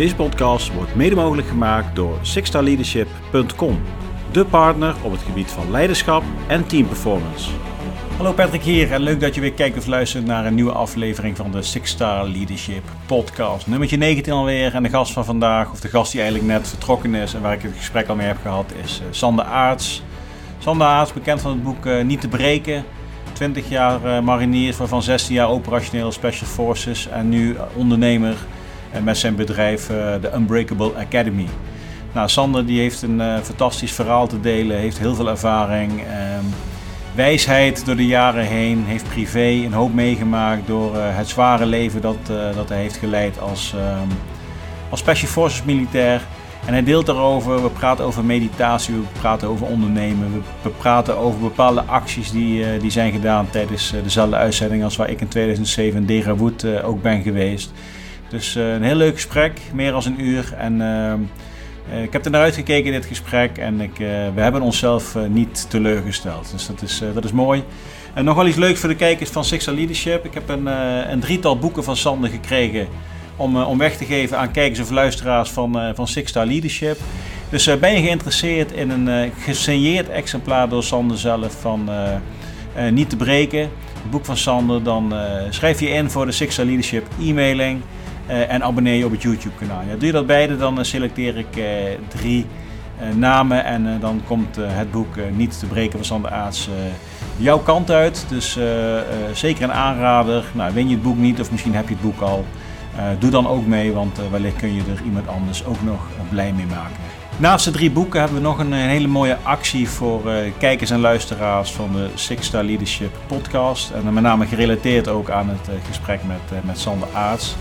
Deze podcast wordt mede mogelijk gemaakt door sixstarleadership.com, de partner op het gebied van leiderschap en teamperformance. Hallo Patrick hier en leuk dat je weer kijkt of luistert naar een nieuwe aflevering van de Six Star Leadership Podcast. Nummertje 19 alweer en de gast van vandaag, of de gast die eigenlijk net vertrokken is en waar ik het gesprek al mee heb gehad, is uh, Sander Aarts. Sander Aarts, bekend van het boek uh, Niet te breken. 20 jaar uh, marinier, van 16 jaar operationeel Special Forces en nu ondernemer met zijn bedrijf de Unbreakable Academy. Nou, Sander die heeft een fantastisch verhaal te delen, heeft heel veel ervaring. Ehm, wijsheid door de jaren heen. Heeft privé een hoop meegemaakt door uh, het zware leven dat, dat hij heeft geleid als, um, als Special Forces militair. En hij deelt daarover, we praten over meditatie, we praten over ondernemen, we, praten over bepaalde acties die, die zijn gedaan tijdens dezelfde uitzending als waar ik in 2007 in Derawood ook ben geweest. Dus een heel leuk gesprek, meer dan een uur. En ehm, uh, ik heb er naar uitgekeken in dit gesprek en ik, uh, we hebben onszelf niet teleurgesteld. Dus dat is, dat is mooi. En nog wel iets leuks voor de kijkers van Sixer Leadership. Ik heb een, een drietal boeken van Sander gekregen om, om weg te geven aan kijkers of luisteraars van, van Six Star Leadership. Dus ben je geïnteresseerd in een gesigneerd exemplaar door Sander zelf van Niet te breken, het boek van Sander, dan schrijf je in voor de Six Star Leadership e-mailing. Uh, en abonneer je op het YouTube kanaal. Ja, doe je dat beide, dan uh, selecteer ik uh, drie namen en dan komt het boek Niet te breken van Sander Aarts jouw kant uit. Dus zeker een aanrader. Nou, win je het boek niet of misschien heb je het boek al. doe dan ook mee, want wellicht kun je er iemand anders ook nog blij mee maken. Naast de drie boeken hebben we nog een, hele mooie actie voor kijkers en luisteraars van de Six Star Leadership podcast. En met name gerelateerd ook aan het gesprek met, met Sander Aarts.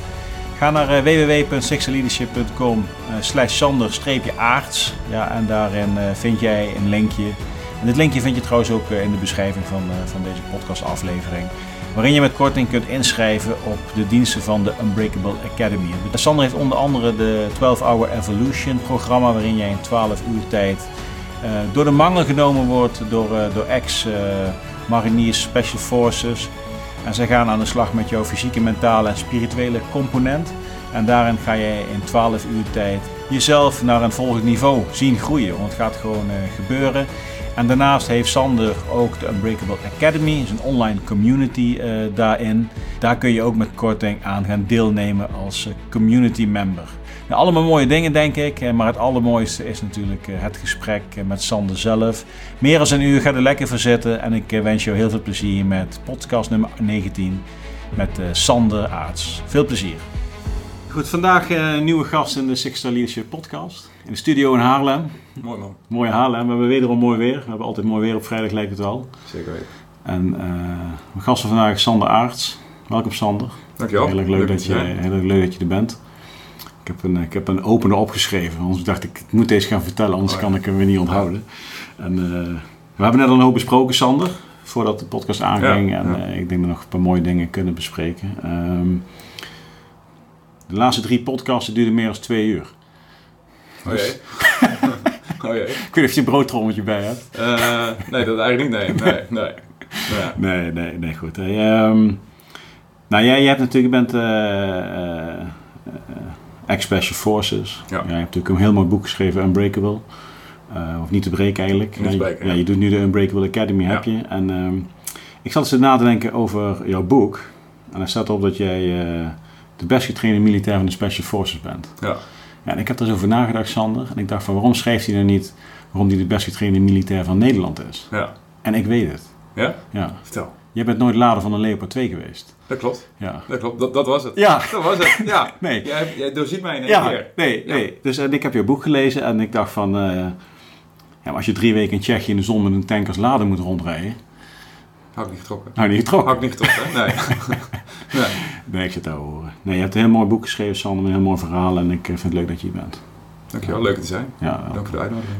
Ga naar uh, www.sexaleadership.com uh, slash sander-aarts. Ja, en daarin uh, vind jij een linkje. En dit linkje vind je trouwens ook in de beschrijving van, van deze podcastaflevering. Waarin je met korting kunt inschrijven op de diensten van de Unbreakable Academy. Sander heeft onder andere de 12 Hour Evolution programma. Waarin jij in 12 uur tijd door de mangel genomen wordt door, door ex-mariniers Special Forces. En zij gaan aan de slag met jouw fysieke, mentale en spirituele component. En daarin ga je in 12 uur tijd jezelf naar een volgend niveau zien groeien. Want het gaat gewoon uh, gebeuren. En daarnaast heeft Sander ook de Unbreakable Academy, is een online community uh, daarin. Daar kun je ook met korting aan gaan deelnemen als uh, community member. Nou, allemaal mooie dingen, denk ik. Maar het allermooiste is natuurlijk het gesprek met Sander zelf. Meer dan een uur, ga er lekker voor zitten. En ik wens jou heel veel plezier met podcast nummer 19 met Sander Aarts. Veel plezier. Goed, vandaag een nieuwe gast in de Six Star Leadership podcast. In de studio in Haarlem. Mooi man. Mooi Haarlem. We hebben wederom mooi weer. We hebben altijd mooi weer op vrijdag, lijkt het wel. Zeker weten. En uh, mijn gast van vandaag is Sander Aarts. Welkom Sander. Dankjewel. Heel erg leuk, leuk dat, je, heel erg leuk dat je er bent. Ik heb een, ik heb een opener opgeschreven, anders dacht ik, ik moet deze gaan vertellen, anders oh, kan ik hem weer niet onthouden. En, uh, we hebben net al een hoop besproken, Sander, voordat de podcast aanging. Ja, en ja. Uh, ik denk dat we nog een paar mooie dingen kunnen bespreken. Um, de laatste drie podcasten duurden meer dan twee uur. Oh jee. oh jee. Ik weet niet of je een broodtrommetje bij hebt. Uh, nee, dat eigenlijk niet. Nee, nee, nee. Ja. Nee, nee, nee, goed. Hey, um, nou, jij, jij hebt natuurlijk, bent uh, uh, ex-Special Forces. Ja. Jij hebt natuurlijk een heel mooi boek geschreven, Unbreakable. of niet te breken eigenlijk. Niet te breken, ja, je doet nu de Unbreakable Academy, heb je. En um, ik zat eens na te denken over jouw boek. En er staat op dat jij de best getrainde militair van de Special Forces bent. Ja. ja. En ik heb er eens over nagedacht, Sander. En ik dacht van waarom schrijft hij er niet waarom hij de best getrainde militair van Nederland is? Ja. En ik weet het. Ja? Ja. Vertel. Je bent nooit lader van een Leopard 2 geweest. Dat klopt. Ja. Dat klopt. Dat, dat was het. Ja. Dat was het. Ja. nee. Jij, jij doorziet mij in één ja. keer. Nee, Ja. nee. Dus en ik heb je boek gelezen en ik dacht van... eh, ja, maar als je drie weken in Tsjechië in de zon met een tank als lader moet rondrijden... Had ik niet getrokken. Nou, niet getrokken. Had ik niet getrokken? Nee. nee. Nee, ik zit daar horen. Nee, je hebt een heel mooi boek geschreven, Sander, een heel mooi verhaal. En ik eh, vind het leuk dat je hier bent. Dankjewel. Leuk je zijn. Ja, Dank voor de uitnodiging.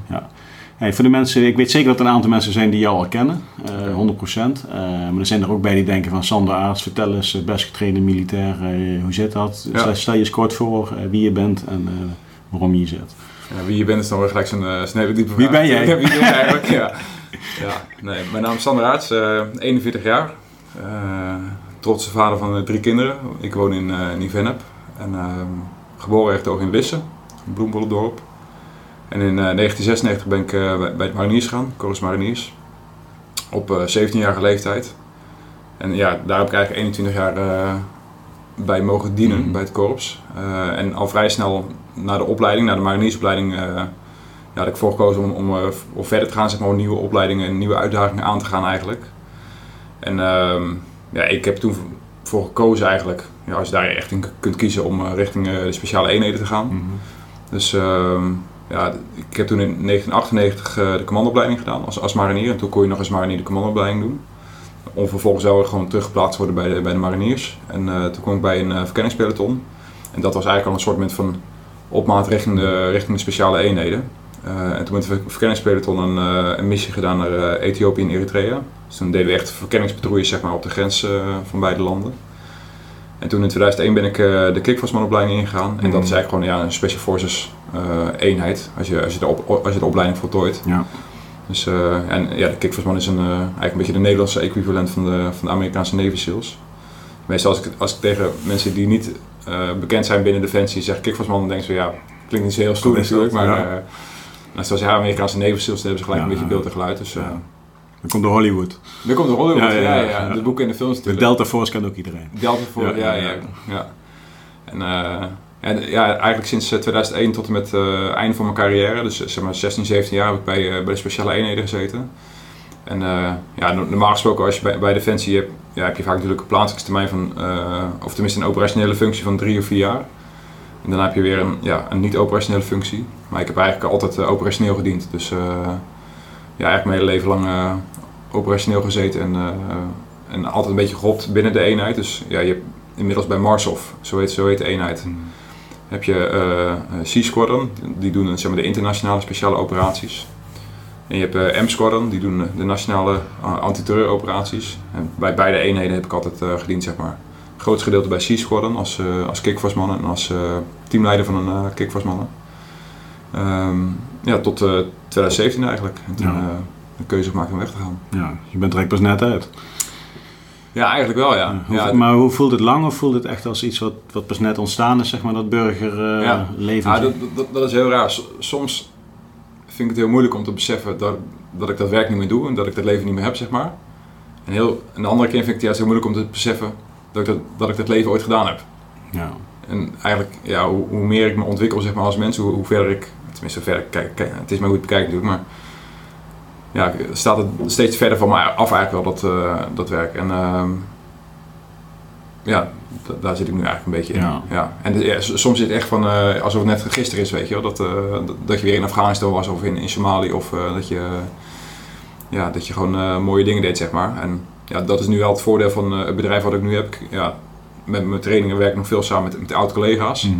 Hey, voor de mensen, ik weet zeker dat er een aantal mensen zijn die jou al kennen, uh, 100%. Uh, maar er zijn er ook bij die denken van Sander Aarts, vertel eens, uh, best getrainde militair, uh, hoe zit dat? Ja. Stel, je eens kort voor wie je bent en waarom je hier zit. Ja, wie je bent is dan weer gelijk zo'n uh, hele diepe Wie vraag. ben jij? Wie ben jij eigenlijk? ja. ja. Nee, mijn naam is Sander Aarts, 41 jaar. trotse vader van drie kinderen. Ik woon in, in Vennep. En geboren echt ook in Lisse, Bloembollendorp. En in 1996 ben ik bij, bij het Mariniers gegaan, Corus Mariniers. Op 17-jarige leeftijd. En ja, daar heb ik eigenlijk 21 jaar bij mogen dienen Mhm. bij het korps. Eh, en al vrij snel na de opleiding, na de mariniersopleiding, eh ja, had ik voor gekozen om, om, eh, om verder te gaan, zeg maar, om nieuwe opleidingen en nieuwe uitdagingen aan te gaan eigenlijk. En ehm, ja, ik heb toen voor gekozen eigenlijk, ja, als je daar echt in kunt kiezen om eh, richting eh, de speciale eenheden te gaan. Mhm. Dus ehm, ja, ik heb toen in 1998 eh, de commandoopleiding gedaan als, als marinier. En toen kon je nog als marinier de commandoopleiding doen. Om vervolgens wel weer gewoon teruggeplaatst te worden bij de, bij de mariniers. En eh, toen kwam ik bij een uh, verkenningspeloton. En dat was eigenlijk al een soort van opmaat richting de, richting de speciale eenheden. Uh, en toen met het verkenningspeloton een, een missie gedaan naar Ethiopië en Eritrea. Dus toen deden we echt verkenningspatrouilles zeg maar, op de grens van beide landen. En toen in 2001 ben ik de kickforcemanopleiding ingegaan. En dat is eigenlijk gewoon ja, een Special Forces eenheid, als je, als, je de op, als je de opleiding voltooit. Ja. Dus, uh, en ja, de kickforceman is een, uh, eigenlijk een beetje de Nederlandse equivalent van de, van de Amerikaanse Navy SEALs. Meestal als ik, als ik tegen mensen die niet bekend zijn binnen Defensie zeg kickforceman, dan denk ze ja, klinkt niet zo heel stoer natuurlijk, maar ja. uh, zoals ja, Amerikaanse Navy SEALs, dan hebben ze gelijk ja, een beetje beeld en geluid. Dus, ja. Dan komt de Hollywood. Dan komt de Hollywood, ja, ja, ja, ja. de boeken en de films natuurlijk. De Delta Force kan ook iedereen. Delta Force, ja, ja. ja, En uh, ja, ja, eigenlijk sinds 2001 tot en met het uh, einde van mijn carrière, dus zeg maar 16, 17 jaar, heb ik bij, bij de speciale eenheden gezeten. En ja, normaal gesproken als je bij, bij Defensie hebt, ja, heb je vaak natuurlijk een plaatsingstermijn van, of tenminste een operationele functie van drie of vier jaar. En dan heb je weer een, ja, een niet-operationele functie. Maar ik heb eigenlijk altijd operationeel gediend. Dus ja, eigenlijk mijn hele leven lang operationeel gezeten en, en altijd een beetje gehopt binnen de eenheid. Dus ja, je hebt inmiddels bij Marshof, zo heet, zo heet de eenheid, mm. Heb je uh, C-Squadron, die doen zeg maar, de internationale speciale operaties. En je hebt uh, M-Squadron, die doen de nationale uh, antiterreuroperaties. En bij beide eenheden heb ik altijd uh, gediend, zeg maar. Het grootste gedeelte bij C-Squadron als, als kickforce-mannen en als teamleider van een kickforce-mannen. Um, ja, tot 2017 eigenlijk. En toen Ja. de keuze gemaakt om weg te gaan. Ja, je bent er pas net uit. Ja, eigenlijk wel, ja. Hoe- ja, maar hoe voelt het lang of voelt het echt als iets wat, wat pas net ontstaan is, zeg maar, dat burgerleven? Ja. leven? Ja, dat, dat, dat is heel raar. Soms vind ik het heel moeilijk om te beseffen dat, dat ik dat werk niet meer doe en dat ik dat leven niet meer heb, zeg maar. En, heel, en de andere keer vind ik het juist heel moeilijk om te beseffen dat ik dat, dat ik dat leven ooit gedaan heb. ja. En eigenlijk, ja, hoe, hoe meer ik me ontwikkel zeg maar, als mens, hoe, hoe verder ik, tenminste verder, kijk, kijk, het is maar het bekijkt natuurlijk, maar ja, staat het steeds verder van mij af eigenlijk wel, dat, eh, dat werk. En ehm, ja, da- daar zit ik nu eigenlijk een beetje in. Ja. Ja. En ja, soms is het echt van, eh, alsof het net gisteren is, weet je wel, dat, eh, dat, dat je weer in Afghanistan was of in, in Somalië of dat je, ja, dat je gewoon mooie dingen deed, zeg maar. En ja, dat is nu wel het voordeel van het bedrijf wat ik nu heb. Ik- Ja, met mijn trainingen werk ik nog veel samen met, met oud-collega's. Mhm.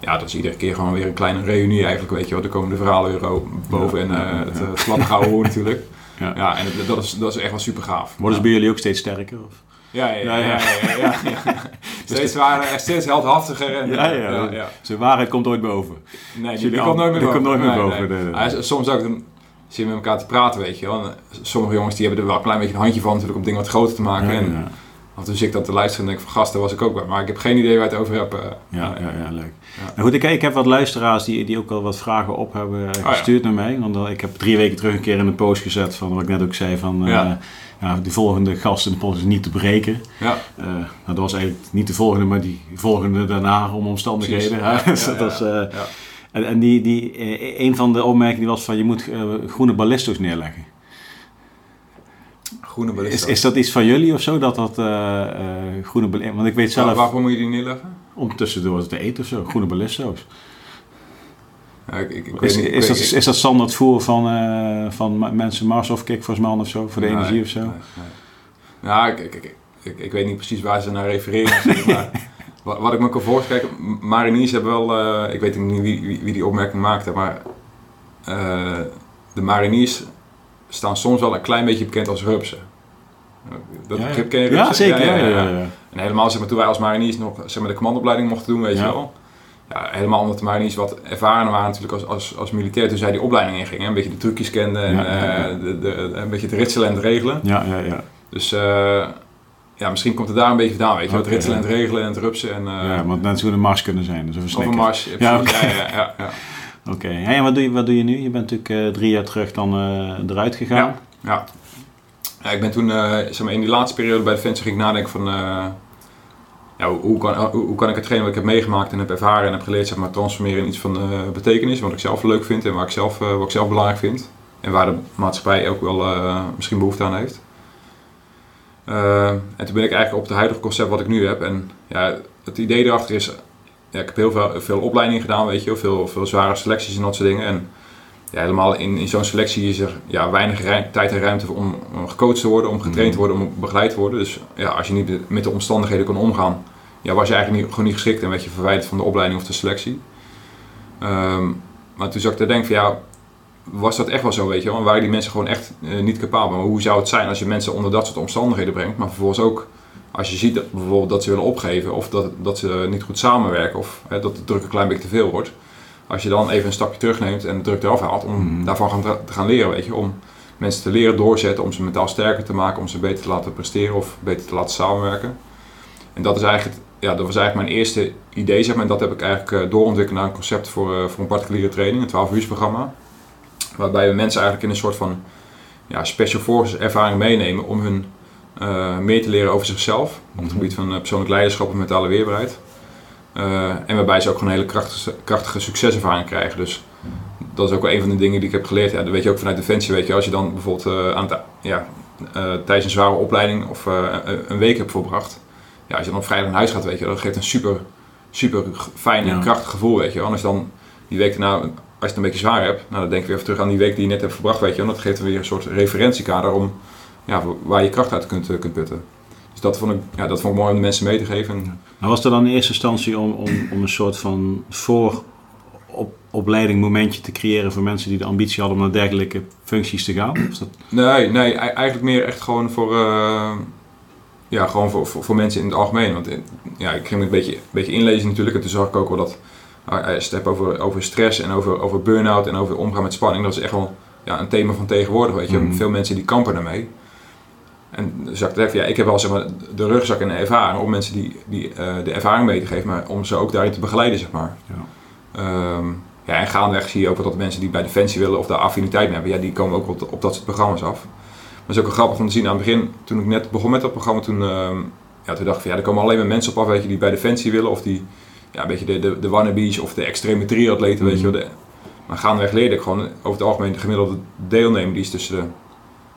Ja, dat is iedere keer gewoon weer een kleine reunie eigenlijk, weet je wel. Er komen de verhalen weer boven Ja, en eh, ja, ja. het, uh, gladde hoor natuurlijk. Ja. Ja, en het- dat, is, dat is echt wel super gaaf. Worden ze bij jullie ook steeds sterker? Of? Ja, ja, ja. Ja. Steeds, waren, steeds heldhaftiger. En, Ja, ja. ja, Zijn waarheid komt ooit boven. Nee, die, jullie die al- komt nooit meer die boven. komt nooit meer Nee, boven, nee. nee, nee. Hij is- soms ook, dan je met elkaar te praten, weet je wel. En sommige jongens die hebben er wel een klein beetje een handje van natuurlijk om dingen wat groter te maken. En ja. af en toe zit ik dat te luisteren en denk ik van, gast, daar was ik ook bij. Maar ik heb geen idee waar het over hebt. eh. Ja, ja, ja, leuk. Ja. Nou goed, ik, ik heb wat luisteraars die, die ook al wat vragen op hebben eh, Oh, ja. gestuurd naar mij. Want ik heb drie weken terug een keer in een post gezet van wat ik net ook zei van... eh, Ja. die volgende gast in de post is niet te breken. Ja, nou, dat was eigenlijk niet de volgende, maar die volgende daarna om omstandigheden. Dat. En, en die, die, een van de opmerkingen die was van je moet groene ballisto's neerleggen. Groene Is, is dat iets van jullie of zo, dat dat eh, eh, groene ballisto's... Want ik weet zelf, Waar- Waarvoor moet je die neerleggen? om tussendoor te eten of zo, groene ballisto's. Ja, ik, ik, ik Is, weet niet. ik is, dat, is dat standaard voer van, eh, van mensen Mars of Kickforceman of zo, voor de Nee, energie of zo? nee, nee. Nou, ik, ik, ik, ik, ik weet niet precies waar ze naar refereren. zeg maar wat, wat ik me kan voorstellen, mariniers hebben wel, ik weet niet wie, wie, wie die opmerking maakte, maar de mariniers staan soms wel een klein beetje bekend als rupsen. Dat Ja, ja. begrip ken je Ja, rupsen? zeker. Ja, ja, ja. En helemaal zeg maar, toen wij als mariniers nog zeg maar, de commandoopleiding mochten doen, weet je wel. Ja, helemaal omdat de mariniers wat ervaren waren natuurlijk als, als, als militair toen zij die opleiding ingingen. Een beetje de trucjes kenden en eh, de, de, een beetje het ritselen en het regelen. Ja, ja, ja. Dus eh, ja, misschien komt het daar een beetje vandaan, weet je. Het ritselen en het regelen en het rupsen. En, uh, ja, want net zou een mars kunnen zijn. Dus of een mars, ja, okay. ja, ja, ja, Oké, en wat doe, je, wat doe je nu? Je bent natuurlijk drie jaar terug dan eruit gegaan. Ja, ja. ik ben toen, zeg maar, in die laatste periode bij Defensie ging ik nadenken van hoe, kan, hoe, kan ik hetgeen wat ik heb meegemaakt en heb ervaren en heb geleerd, zeg maar, transformeren in iets van betekenis, wat ik zelf leuk vind en waar ik zelf, wat ik zelf belangrijk vind. En waar de maatschappij ook wel misschien behoefte aan heeft. en toen ben ik eigenlijk op het huidige concept wat ik nu heb. En ja, het idee erachter is, ja, ik heb heel veel, veel opleiding gedaan, weet je, veel, veel zware selecties en dat soort dingen. En ja, helemaal in, in zo'n selectie is er ja, weinig tijd en ruimte om, om gecoacht te worden, om getraind te worden, om begeleid te worden. Dus ja, als je niet met de omstandigheden kon omgaan, ja, was je eigenlijk niet, gewoon niet geschikt en werd je verwijderd van de opleiding of de selectie. Ehm, maar toen zag ik te denken van ja, was dat echt wel zo, weet je wel? waren die mensen gewoon echt uh, niet capabel? Maar hoe zou het zijn als je mensen onder dat soort omstandigheden brengt, maar vervolgens ook als je ziet dat, bijvoorbeeld dat ze willen opgeven of dat, dat ze niet goed samenwerken of hè, dat de druk een klein beetje te veel wordt als je dan even een stapje terugneemt en de druk eraf haalt, om mhm. daarvan gaan te gaan leren, weet je, om mensen te leren doorzetten, om ze mentaal sterker te maken, om ze beter te laten presteren of beter te laten samenwerken. En dat is eigenlijk, ja, dat was eigenlijk mijn eerste idee, zeg maar, en dat heb ik eigenlijk uh, doorontwikkeld naar een concept voor, uh, voor een particuliere training, een 12 uur programma, waarbij we mensen eigenlijk in een soort van ja, special forces ervaring meenemen om hun uh, meer te leren over zichzelf, op het gebied van persoonlijk leiderschap en mentale weerbaarheid. Uh, en waarbij ze ook gewoon een hele krachtige, krachtige succeservaring krijgen. Dus dat is ook wel een van de dingen die ik heb geleerd. Ja, dat weet je ook vanuit Defensie. Weet je, als je dan bijvoorbeeld uh, aan ja, tijdens een zware opleiding of een week hebt voorbracht. Ja, als je dan op vrijdag naar huis gaat, weet je, dat geeft een super, super fijn en krachtig gevoel. Weet je. Anders dan die week daarna, als je het een beetje zwaar hebt, nou, dan denk je weer even terug aan die week die je net hebt verbracht. Weet je, en dat geeft weer een soort referentiekader om ja, waar je kracht uit kunt, kunt putten. Dus dat vond ik, ja, dat vond ik mooi om de mensen mee te geven. Maar was er dan in eerste instantie om, om, om een soort van vooropleiding momentje te creëren voor mensen die de ambitie hadden om naar dergelijke functies te gaan? dat... Nee, nee, eigenlijk meer echt gewoon voor, uh, ja, gewoon voor, voor, voor, mensen in het algemeen. Want eh, ja, ik ging me een beetje, een beetje inlezen natuurlijk en toen zag ik ook wel dat als je het hebt over, over stress en over, over burn-out en over omgaan met spanning, dat is echt wel ja, een thema van tegenwoordig. Weet je. Mm. Veel mensen die kampen daarmee. En ik dacht, ja, ik heb wel zeg maar, de rugzak en de ervaring om mensen die, die uh, de ervaring mee te geven, maar om ze ook daarin te begeleiden, zeg maar. Ja. Um, ja, en gaandeweg zie je ook dat mensen die bij Defensie willen of daar affiniteit mee hebben, ja, die komen ook op, op dat soort programma's af. Maar het is ook wel grappig om te zien aan het begin, toen ik net begon met dat programma, toen, uh, ja, toen dacht ik van ja, er komen alleen maar mensen op af weet je, die bij Defensie willen of die ja, een beetje de, de, de wannabes of de extreme triatleten, mm weet je wel. De, maar gaandeweg leerde ik gewoon over het algemeen de gemiddelde deelnemer, die is tussen de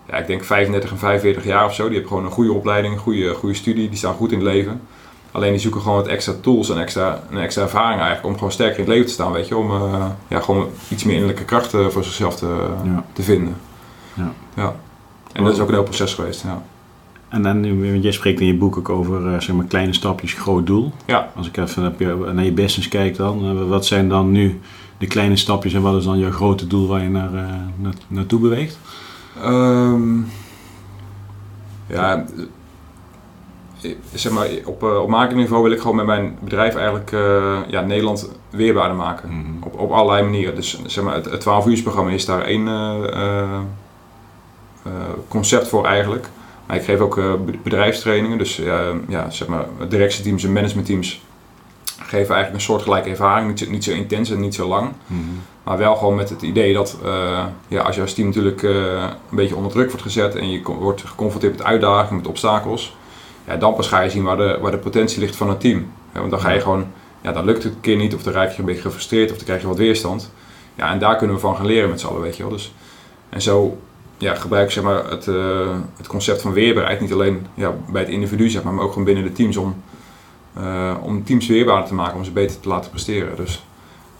ja, ik denk 35 en 45 jaar of zo. Die hebben gewoon een goede opleiding, een goede, goede studie, die staan goed in het leven. Alleen die zoeken gewoon wat extra tools en extra, een extra ervaring eigenlijk om gewoon sterker in het leven te staan, weet je. Om uh, ja, gewoon iets meer innerlijke krachten voor zichzelf te, te vinden. Ja. ja. En dat is ook een heel proces geweest, ja. En dan, jij spreekt in je boek ook over zeg maar kleine stapjes, groot doel. Ja. Als ik even naar je business kijk dan, wat zijn dan nu de kleine stapjes en wat is dan je grote doel waar je naar, naar, naartoe beweegt? Um, ja, zeg maar, op, uh, op marketingniveau wil ik gewoon met mijn bedrijf eigenlijk uh, ja, Nederland weerbaarder maken. Mm -hmm. op, op allerlei manieren. Dus zeg maar, het, het 12 uursprogramma is daar één uh, concept voor eigenlijk. Maar ik geef ook bedrijfstrainingen, dus ja, zeg maar, directieteams en managementteams geven eigenlijk een soortgelijke ervaring. Niet, niet zo intens en niet zo lang. Mhm. Maar wel gewoon met het idee dat uh, ja, als je als team natuurlijk uh, een beetje onder druk wordt gezet en je wordt geconfronteerd met uitdagingen, met obstakels, ja, dan pas ga je zien waar de, waar de potentie ligt van het team. Ja, want dan ga je gewoon, ja, dan lukt het een keer niet of dan raak je een beetje gefrustreerd of dan krijg je wat weerstand. Ja, en daar kunnen we van gaan leren met z'n allen, weet je wel. Dus, en zo ja, gebruik ik zeg maar, het, uh, het concept van weerbaarheid niet alleen ja, bij het individu, zeg maar, maar ook gewoon binnen de teams om uh, om teams weerbaarder te maken, om ze beter te laten presteren. Dus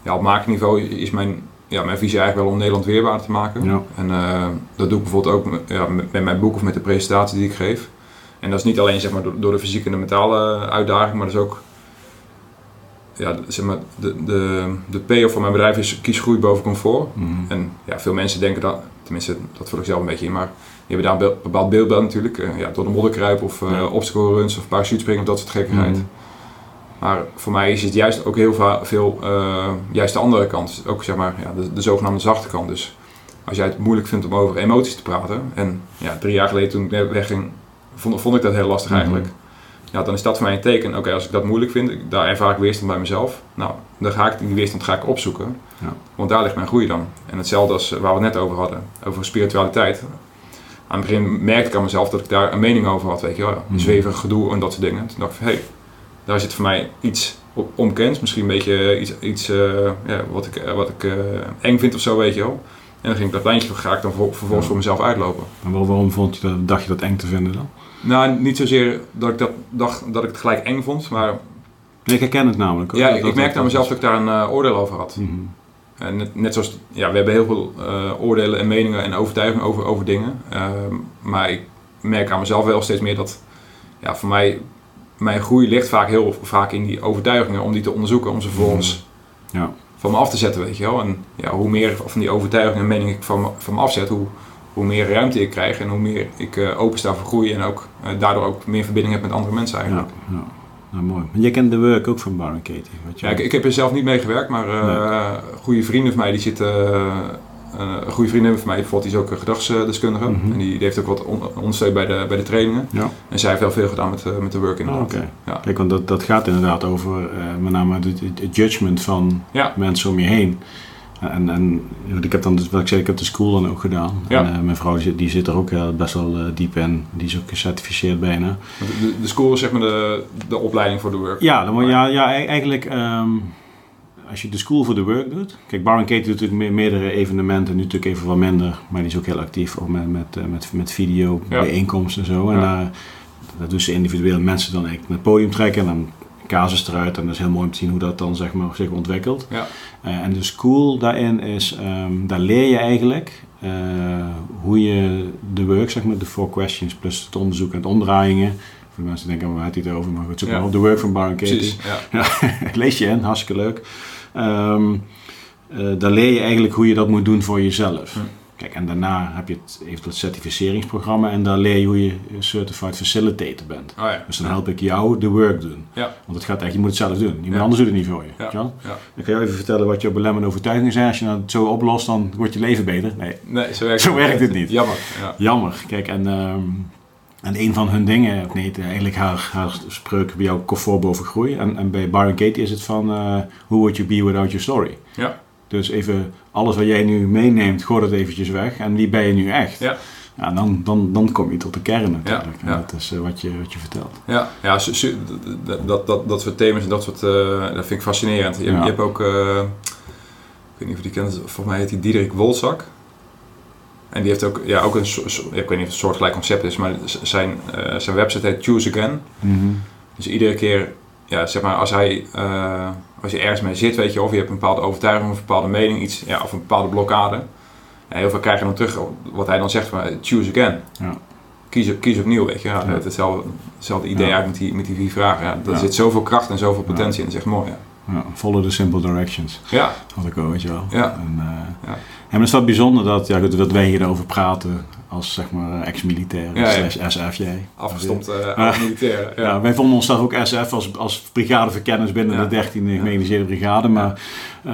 ja, op maakniveau is mijn, ja, mijn visie eigenlijk wel om Nederland weerbaarder te maken. Ja. En uh, dat doe ik bijvoorbeeld ook met, ja, met, mijn boek of met de presentatie die ik geef. En dat is niet alleen zeg maar, door, door de fysieke en de mentale uitdaging, maar dat is ook ja, zeg maar, de, de, de payoff van mijn bedrijf is kies groei boven comfort. Mm -hmm. En ja, veel mensen denken dat, tenminste dat voel ik zelf een beetje in, maar die hebben daar een bepaald beeld bij natuurlijk. Uh, ja, door de modder kruipen of uh, ja. obstacle runs of parachutespringen of dat soort gekkigheid. Mm -hmm. Maar voor mij is het juist ook heel veel, uh, juist de andere kant. Ook zeg maar ja, de, de, zogenaamde zachte kant. Dus als jij het moeilijk vindt om over emoties te praten. En ja, drie jaar geleden toen ik wegging, vond, vond ik dat heel lastig eigenlijk. Ja, dan is dat voor mij een teken. Oké, als ik dat moeilijk vind, daar ervaar ik weerstand bij mezelf. Nou, dan ga ik die weerstand ga ik opzoeken. Ja. Want daar ligt mijn groei dan. En hetzelfde als waar we het net over hadden, over spiritualiteit. Aan het begin merkte ik aan mezelf dat ik daar een mening over had, weet je wel. Mhm. Zweverig gedoe en dat soort dingen. Toen dacht ik van, hé, hey, daar zit voor mij iets onbekends. Misschien een beetje iets, iets eh, ja, wat ik, eh, wat ik eh, eng vind of zo, weet je wel. En dan ging ik dat lijntje ga ik dan ver- vervolgens voor mezelf uitlopen. En waar- waarom vond je dat, dacht je dat eng te vinden dan? Nou, niet zozeer dat ik dat dacht dat ik het gelijk eng vond, maar Nee, ik herken het namelijk. hoor. ja, Dat- ik dat- merkte aan mezelf dat ik daar een eh, oordeel over had. Mhm. En net, net zoals, ja, we hebben heel veel eh, oordelen en meningen en overtuigingen over, over dingen. Ehm, maar ik merk aan mezelf wel steeds meer dat, ja, voor mij, mijn groei ligt vaak heel vaak in die overtuigingen, om die te onderzoeken, om ze vervolgens Ja. van me af te zetten, weet je wel. En ja, hoe meer van die overtuigingen en meningen ik van me, van me afzet, hoe, hoe meer ruimte ik krijg en hoe meer ik eh opensta voor groei en ook eh, daardoor ook meer verbinding heb met andere mensen Ja, eigenlijk. ja. Nou, mooi. Maar jij kent de work ook van Baron Katie. Wat. Ja, ik, ik heb er zelf niet mee gewerkt, maar eh goede vrienden van mij, die zitten. Eh, een goede vriendin van mij, bijvoorbeeld, die is ook gedragsdeskundige. Mhm. En die, die heeft ook wat on- ondersteund bij de, bij de trainingen. Ja. En zij heeft wel veel gedaan met, eh, met de work Ah, inderdaad. Oké. Ja. Kijk, want dat, dat gaat inderdaad over eh, met name het, judgment van Ja. mensen om je heen. En, en ik heb dan, dus, wat ik zei, ik heb de school dan ook gedaan. Ja. En mijn vrouw die, zit- die zit er ook best wel diep in. Die is ook gecertificeerd bijna. De, de, de school is zeg maar de, de opleiding voor de work. Ja, dan, ja, ja e- eigenlijk ehm, als je de School for the Work doet. Kijk, Baron Katie doet natuurlijk me- meerdere evenementen. Nu natuurlijk even wat minder. Maar die is ook heel actief. Ook met, met, eh, met, met video, Ja. bijeenkomsten en zo. En Ja. daar dat doen ze individuele mensen dan eigenlijk naar het podium trekken. En dan casus eruit. En dat is heel mooi om te zien hoe dat dan zeg maar, zich ontwikkelt. Ja. Eh, en de school daarin is, ehm, daar leer je eigenlijk eh, hoe je de work, zeg maar, de four questions plus het onderzoek en het omdraaiingen. Voor de mensen denken, waar heeft hij het over? Maar goed, zoek Ja. maar op de work van Baron Katie. Precies. Ja. Lees je in, hartstikke leuk. Eh, daar leer je eigenlijk hoe je dat moet doen voor jezelf. Kijk, en daarna heb je het, heeft het certificeringsprogramma en daar leer je hoe je Certified Facilitator bent. Oh ja. Dus dan help ik jou de work doen. Ja. Want het gaat echt, je moet het zelf doen. Iemand Ja. anders doet het niet voor je. Ja. weet je even vertellen wat je belemmerende overtuigingen zijn. Als je het zo oplost, dan wordt je leven beter. Nee, Nee, zo werkt, Zo werkt het niet. Jammer. Ja. jammer. Kijk, en, ehm, en een van hun dingen, of nee, eigenlijk haar, haar spreuk bij jou comfort boven groei. En, en bij Baron Katie is het van, eh who would you be without your story? Ja. Dus even alles wat jij nu meeneemt, gooi dat eventjes weg. En wie ben je nu echt? Ja. Ja, dan, dan, dan kom je tot de kern natuurlijk. Ja, En ja. dat is eh, wat, je, wat je vertelt. Ja, ja dat, dat, dat, soort thema's en dat soort, eh, dat vind ik fascinerend. Je, Ja. je hebt ook, eh, ik weet niet of je die kent, volgens mij heet die Diederik Wolzak. En die heeft ook, ja, ook een, so- so- ik weet niet of het een soortgelijk concept is, maar zijn, eh, zijn website heet Choose Again. Dus iedere keer, ja, zeg maar, als hij, eh, als je ergens mee zit, weet je, of je hebt een bepaalde overtuiging of een bepaalde mening, iets, ja, of een bepaalde blokkade. Ja, heel veel krijg je dan terug, wat hij dan zegt, maar choose again. Ja. Kies, kies opnieuw, weet je. Ja, Ja. Het hetzelfde, hetzelfde idee eigenlijk met die, met die vier vragen. Ja, er Ja. zit zoveel kracht en zoveel potentie in, dat is echt mooi. Ja, follow the simple directions. ja, Had ik ook, weet je wel. Ja. En, eh, En dan is dat bijzonder dat, ja, goed, dat wij hierover praten als zeg maar ex-militair Ja, ja. slash SF jij. afgestompt uh, Ja. oud-militair. Ja. Ja. wij vonden onszelf ook SF als, als brigadeverkenners binnen de 13e gemechaniseerde brigade. Maar eh,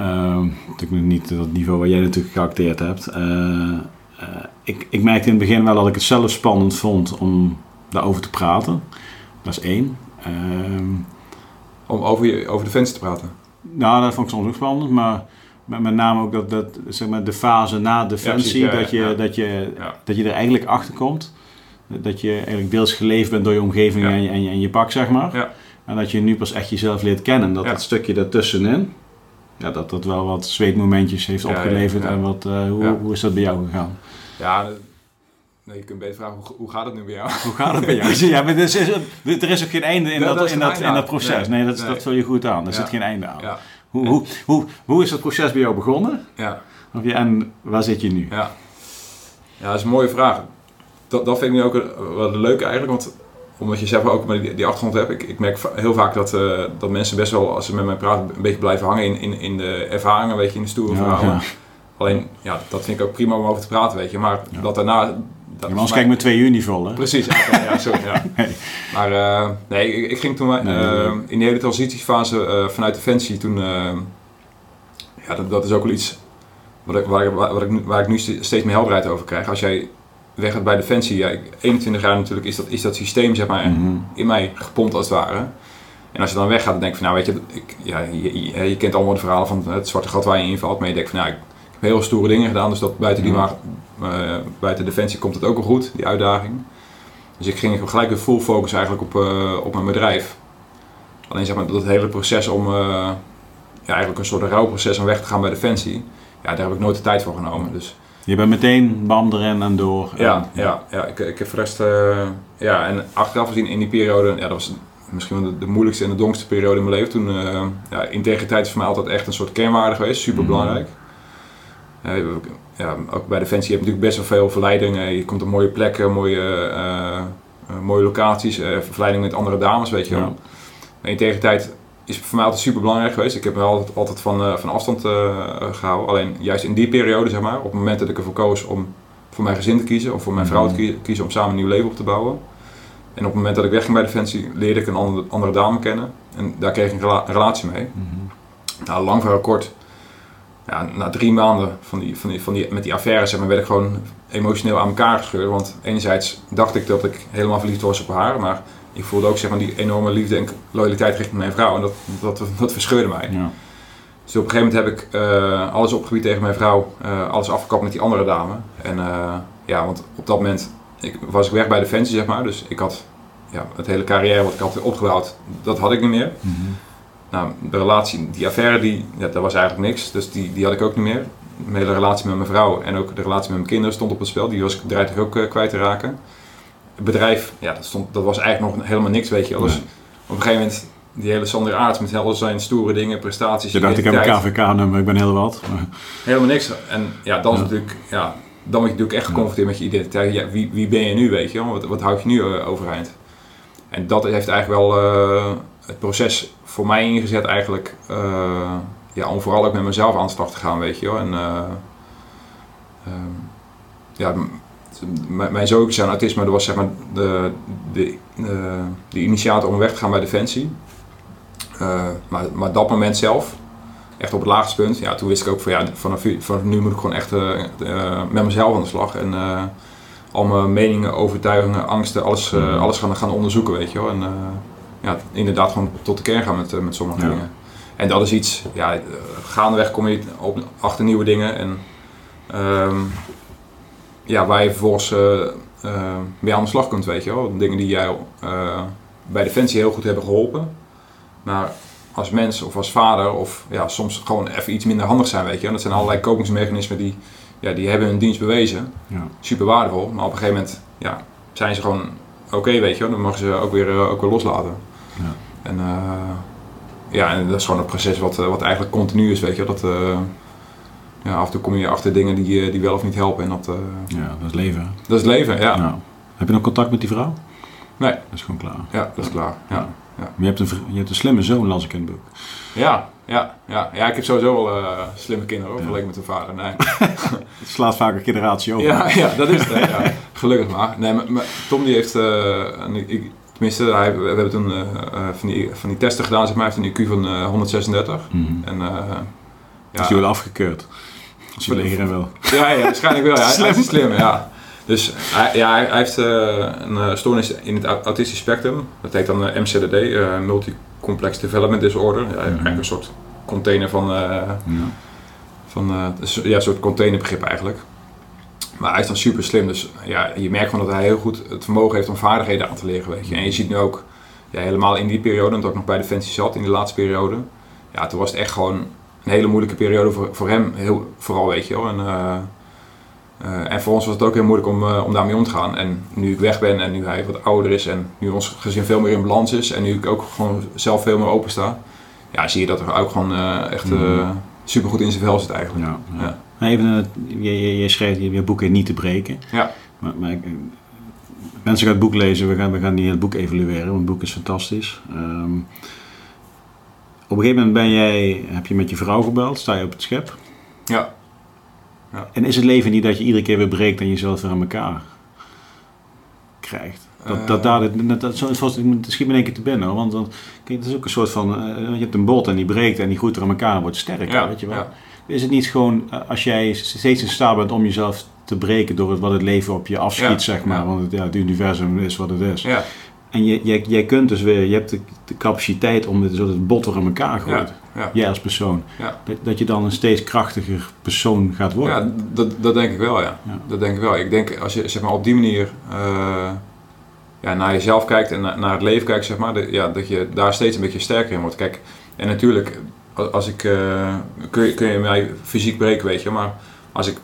natuurlijk niet dat niveau waar jij natuurlijk geacteerd hebt. Eh, eh, ik, ik merkte in het begin wel dat ik het zelf spannend vond om daarover te praten. Dat is één. Ehm, Om over, je, over Defensie te praten. nou, dat vond ik soms ook spannend, maar met, met name ook dat, dat zeg maar, de fase na defensie, Ja, precies, ja, dat, je. Dat, je, dat je er eigenlijk achter komt. Dat je eigenlijk deels geleefd bent door je omgeving en, je, en, je, en je pak, zeg maar. Ja. En dat je nu pas echt jezelf leert kennen. Dat dat stukje daartussenin, ja, dat dat wel wat zweetmomentjes heeft opgeleverd. En wat, eh, hoe, hoe is dat bij jou gegaan? Ja, nee, je kunt beter vragen, hoe, hoe gaat het nu bij jou? Hoe gaat het bij jou? Ja, maar er is, er is ook geen einde in, dat, is in, dat, in dat proces. Nee, Nee, dat, nee. dat vul je goed aan. Er zit geen einde aan. Ja, Hoe, hoe, hoe, hoe is dat proces bij jou begonnen? ja. Of je, en waar zit je nu? Ja, ja dat is een mooie vraag. Dat, dat vind ik nu ook een- wel leuk eigenlijk, want omdat je zelf ook die, die achtergrond hebt. Ik, ik merk heel vaak dat, eh, dat mensen best wel, als ze met mij praten, een beetje blijven hangen in, in, in de ervaringen, weet je, in de stoere Ja, verhalen. ja. Alleen, ja, dat vind ik ook prima om over te praten, weet je. Maar Ja. dat daarna... Dat anders kijk ik met twee juni vol, hè? Precies, ja, ja, ja, sorry, ja. Nee. Maar eh, nee, ik, ik ging toen eh, Nee, in de hele transitiefase eh, vanuit Defensie toen... ja, dat, dat is ook wel iets wat ik, waar, ik, waar, ik, nu- waar ik nu ste- steeds meer helderheid over krijg. Als jij weg gaat bij Defensie, ja, ik, 21 jaar natuurlijk is dat, is dat systeem zeg maar, Mhm. in mij gepompt als het ware. En als je dan weggaat, dan denk je van, nou weet je, ik, ja, je, je, je kent allemaal de verhalen van het zwarte gat waar je invalt. Maar je denkt van, nou, ik heel stoere dingen gedaan, dus dat buiten, die Ja. maar, eh, buiten Defensie komt het ook wel goed, die uitdaging. Dus ik ging gelijk weer full focus eigenlijk op, eh, op mijn bedrijf. Alleen zeg maar, dat hele proces om, eh, ja, eigenlijk een soort rouwproces om weg te gaan bij Defensie, ja, daar heb ik nooit de tijd voor genomen. Dus Je bent meteen bam erin en door. ja, En- ja, ja. Ik, ik heb voor de rest, ja, en achteraf gezien in die periode, ja, dat was misschien wel de, de moeilijkste en de donkste periode in mijn leven. Toen, ja, integriteit is voor mij altijd echt een soort kernwaarde geweest, super belangrijk. Ja, ook bij Defensie heb je natuurlijk best wel veel verleidingen. Je komt op mooie plekken, mooie, eh, eh, mooie locaties, eh verleiding met andere dames, weet je wel. Ja. Integriteit is voor mij altijd super belangrijk geweest. Ik heb me altijd, altijd van, van afstand eh, gehouden. Alleen juist in die periode, zeg maar, op het moment dat ik ervoor koos om voor mijn gezin te kiezen of voor mijn vrouw te kie- kiezen om samen een nieuw leven op te bouwen. En op het moment dat ik wegging bij Defensie, leerde ik een andere, andere dame kennen. En daar kreeg ik een rela- relatie mee. Mhm. Nou, lang verhaal kort. Ja, na drie maanden van die, van die, van die, met die affaire zeg maar, werd ik gewoon emotioneel aan elkaar gescheurd. Want enerzijds dacht ik dat ik helemaal verliefd was op haar. Maar ik voelde ook zeg maar, die enorme liefde en loyaliteit richting mijn vrouw. En dat, dat, dat verscheurde mij. Ja. Dus op een gegeven moment heb ik eh, alles opgebied tegen mijn vrouw. eh, alles afgekapt met die andere dame. En eh, ja, want op dat moment ik, was ik weg bij Defensie, zeg maar. Dus ik had ja, het hele carrière wat ik had opgebouwd, dat had ik niet meer. Mhm. Nou, de relatie, die affaire, die, ja, dat was eigenlijk niks. Dus die, die had ik ook niet meer. Mijn hele relatie met mijn vrouw en ook de relatie met mijn kinderen stond op het spel. Die was ik dreigde ik ook eh, kwijt te raken. Het bedrijf, ja, dat, stond, dat was eigenlijk nog helemaal niks, weet je. Dus Nee. op een gegeven moment, die hele Sander Aarts met al zijn stoere dingen, prestaties, Je dacht, ik heb een KVK-nummer, ik ben heel wat. Maar- Helemaal niks. En ja, dan is Ja. natuurlijk, ja, dan word je natuurlijk echt geconfronteerd met je identiteit. Ja, wie, wie ben je nu, weet je? Wat, wat houd je nu eh, overeind? En dat heeft eigenlijk wel eh, het proces voor mij ingezet eigenlijk, eh, ja, om vooral ook met mezelf aan de slag te gaan, weet je wel. En eh, ehm, ja, mijn zoon zijn autisme, dat was zeg maar de, de, de, de initiator om weg te gaan bij Defensie. Eh, maar, maar dat moment zelf, echt op het laagste punt, ja, toen wist ik ook van ja, vanaf, nu moet ik gewoon echt eh, eh, met mezelf aan de slag. En eh, al mijn meningen, overtuigingen, angsten, alles, eh, Mhm. alles gaan, gaan onderzoeken, weet je wel. En eh, ja, inderdaad gewoon tot de kern gaan met, eh, met sommige Ja. dingen. En dat is iets, ja, eh, gaandeweg kom je op, achter nieuwe dingen. En ehm, ja, waar je vervolgens eh, mee aan de slag kunt, weet je wel. Dingen die jij bij Defensie heel goed hebben geholpen. Maar als mens of als vader of ja, soms gewoon even iets minder handig zijn, weet je wel. Dat zijn allerlei kopingsmechanismen die, ja, die hebben hun dienst bewezen. Ja. Super waardevol. Maar op een gegeven moment ja, zijn ze gewoon oké, weet je wel. Dan mogen ze ook weer, ook weer loslaten. Ja. En eh, ja, en dat is gewoon een proces wat, eh, wat eigenlijk continu is, weet je. Dat, eh, ja, af en toe kom je achter dingen die, die wel of niet helpen. En dat, ja, dat is leven. dat is leven, ja. Nou, heb je nog contact met die vrouw? Nee. Dat is gewoon klaar. Ja, dat is klaar. Ja, Maar je hebt een, je hebt een slimme zoon, las ik in het boek. ja, ja. ja. ja ik heb sowieso wel slimme kinderen, hoor, Ja. vergeleken met hun vader. Nee. Het slaat vaak een generatie over. Ja, ja, dat is het. Ja. Gelukkig maar. Nee, maar, maar Tom die heeft, ik- tenminste, hij, we hebben toen eh, eh, van, die, van die testen gedaan, zeg maar, hij heeft een IQ van eh, 136. Mhm. En, eh, Dus ja, die wordt afgekeurd. Als je leren wil. ja, ja, waarschijnlijk wel. Ja. Hij- Hij is Slim. ja. Dus hij, ja, hij, hij heeft eh, een eh, stoornis in het au- autistisch spectrum. Dat heet dan eh, MCDD, eh Multi-Complex Development Disorder. Ja, eigenlijk een soort container van, eh, Ja. Van, eh, ja, een soort containerbegrip eigenlijk. Maar hij is dan super slim, dus ja, je merkt gewoon dat hij heel goed het vermogen heeft om vaardigheden aan te leren. Weet je. En je ziet nu ook, ja, helemaal in die periode, omdat ik nog bij Defensie zat, in die laatste periode. Ja, toen was het echt gewoon een hele moeilijke periode voor, voor hem, heel, vooral weet je wel. En, eh, eh, en voor ons was het ook heel moeilijk om, eh, om daarmee om te gaan. En nu ik weg ben en nu hij wat ouder is en nu ons gezin veel meer in balans is en nu ik ook gewoon zelf veel meer open sta, ja, zie je dat er ook gewoon echt Mhm. super goed in zijn vel zit eigenlijk. Ja, ja. Ja. Maar Even, eh, je, je, je schreef je, je boek in niet te breken. Ja. Maar, maar ik- mensen gaan het boek lezen, we gaan, we gaan niet het boek evalueren, want het boek is fantastisch. Ehm, op een gegeven moment ben jij, heb je met je vrouw gebeld, sta je op het schep. Ja. En is het leven niet dat je iedere keer weer breekt en jezelf weer aan elkaar krijgt? Dat, Eh. dat, daar, dat, dat, zo, het schiet me in één keer te binnen. hoor. Want, want kijk, het is ook een soort van, eh, je hebt een bot en die breekt en die groeit er aan elkaar en wordt sterker, Ja, weet je wel. ja. Is het niet gewoon, eh, als jij steeds in staat bent om jezelf te breken door het, wat het leven op je afschiet, Ja, zeg maar. Want het, ja, het universum is wat het is. Ja, En je, jij, jij kunt dus weer, je hebt de, de capaciteit om het, zodat het botter in elkaar gooit. ja. Jij als persoon. Dat, dat je dan een steeds krachtiger persoon gaat worden. Ja, dat, dat denk ik wel, ja. Dat denk ik wel. Ik denk als je zeg maar, op die manier eh, ja, naar jezelf kijkt en naar, naar het leven kijkt, zeg maar, ja, dat je daar steeds een beetje sterker in wordt. Kijk, en natuurlijk, als- ik, eh, kun, je, kun je mij fysiek breken, weet je, maar als ik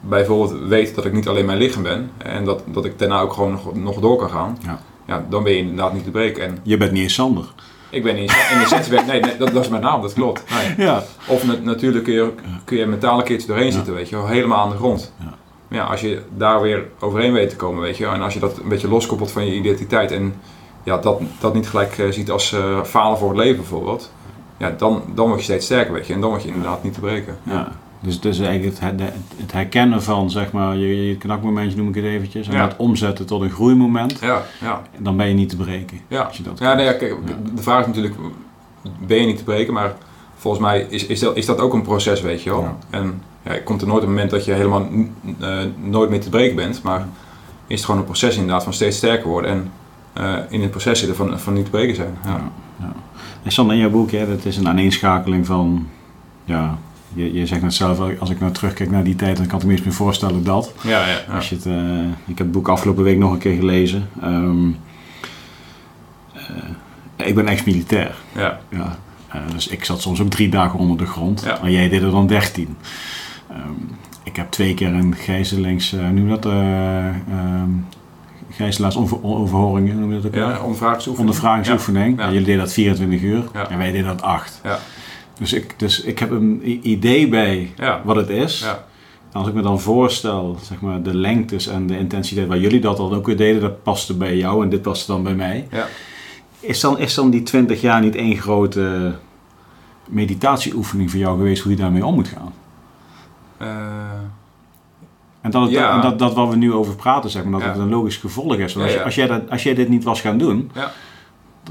bijvoorbeeld weet dat ik niet alleen mijn lichaam ben en dat, dat ik daarna ook gewoon nog, nog door kan gaan, Ja. ja, dan ben je inderdaad niet te breken. En Je bent niet eens Sander. ik ben niet in essentie, ben, nee, nee dat, dat is mijn naam, dat klopt. Nee. Ja. Of na- natuurlijk kun je, kun je mentaal een keertje doorheen Ja. zitten, weet je helemaal aan de grond. Ja. Als je daar weer overheen weet te komen, weet je en als je dat een beetje loskoppelt van je identiteit en ja, dat, dat niet gelijk eh, ziet als eh, falen voor het leven bijvoorbeeld, ja, dan, dan word je steeds sterker, weet je, en dan word je inderdaad niet te breken. Ja. Dus het is eigenlijk het, het, herkennen van, zeg maar, je, je knakmomentje noem ik het eventjes. En Ja. dat omzetten tot een groeimoment. Ja, ja, dan ben je niet te breken. ja. Als je dat Ja, nee, ja, kijk, de vraag is natuurlijk, ben je niet te breken, maar volgens mij is, is, dat, is dat ook een proces, weet je wel. Ja. En ja, er komt er nooit een moment dat je helemaal eh, nooit meer te breken bent, maar is het gewoon een proces inderdaad van steeds sterker worden en eh, in het proces zitten van, van niet te breken zijn. Ja. Ja. En Sander, in jouw boek, hè, dat is een aaneenschakeling van, ja, je, je zegt net zelf, als ik nou terugkijk naar die tijd, dan kan ik me eens meer voorstellen dat. Ja, ja, ja. Als je het, eh, ik heb het boek afgelopen week nog een keer gelezen. Ehm, eh, ik ben ex-militair. ja. Ja. Eh, dus ik zat soms ook drie dagen onder de grond. Ja. Maar jij deed er dan dertien. Ehm, ik heb twee keer een gijzelings... je dat? eh ehm gijzelaarsoverhoringen, noem je dat ook ja ondervragingsoefening. Ondervragingsoefening. Ja. Jullie deden dat 24 uur en wij deden dat 8. Ja. Dus, ik, dus ik heb een idee bij wat het is. Als ik me dan voorstel, zeg maar, de lengtes en de intensiteit waar jullie dat al ook weer deden, dat paste bij jou en dit paste dan bij mij. Ja. Is dan, is dan die 20 jaar niet één grote meditatieoefening voor jou geweest hoe je daarmee om moet gaan? Eh, En dat, het, Ja. en dat, dat wat we nu over praten, zeg maar, dat Ja. het een logisch gevolg is. Want als, als, jij dat, als jij dit niet was gaan doen,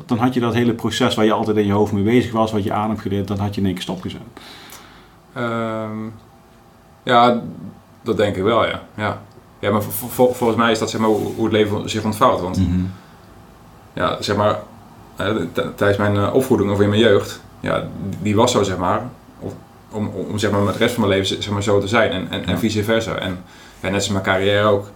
dan had je dat hele proces waar je altijd in je hoofd mee bezig was, wat je aan hebt geleerd, dan had je in één keer stopgezet. Ehm, ja, dat denk ik wel, ja. Ja, ja maar vol- vol- volgens mij is dat zeg maar, hoe het leven zich ontvouwt. Want ja, zeg maar, tijdens mijn eh, opvoeding of in mijn jeugd, ja, die- was zo, zeg maar, of, om, om, om zeg maar, met de rest van mijn leven zeg maar, zo te zijn en, en, en vice versa. En ja, net als mijn carrière ook.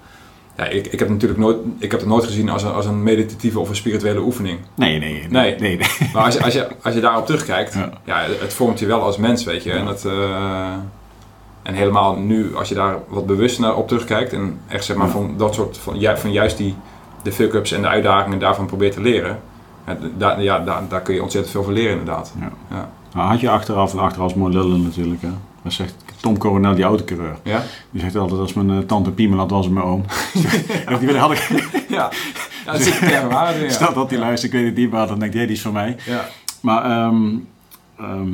Ja, ik, ik heb natuurlijk nooit, ik heb het nooit gezien als een, als een meditatieve of een spirituele oefening. Nee, nee, nee. Nee. nee, nee. Maar als je, als je, als je daarop terugkijkt, Ja. ja. het vormt je wel als mens, weet je. Ja. En, het, eh, en helemaal nu, als je daar wat bewuster naar op terugkijkt en echt zeg maar Ja. van dat soort, van, ju- van juist die, de fuck-ups en de uitdagingen daarvan probeert te leren. Ja, daar, ja, daar, daar kun je ontzettend veel van leren inderdaad. Ja. Had je achteraf, en achteraf mooi lullen natuurlijk, hè. Dat zegt Tom Coronel, die autocoureur. Ja? Die zegt altijd, als mijn eh, tante Piemel had, was het mijn oom. die wilde- had ik, Ja, ja dat zit waarde in. Stel dat hij ja. luistert, ik weet het niet, maar dan denkt hij, die is van mij. Ja. Maar ehm, ehm,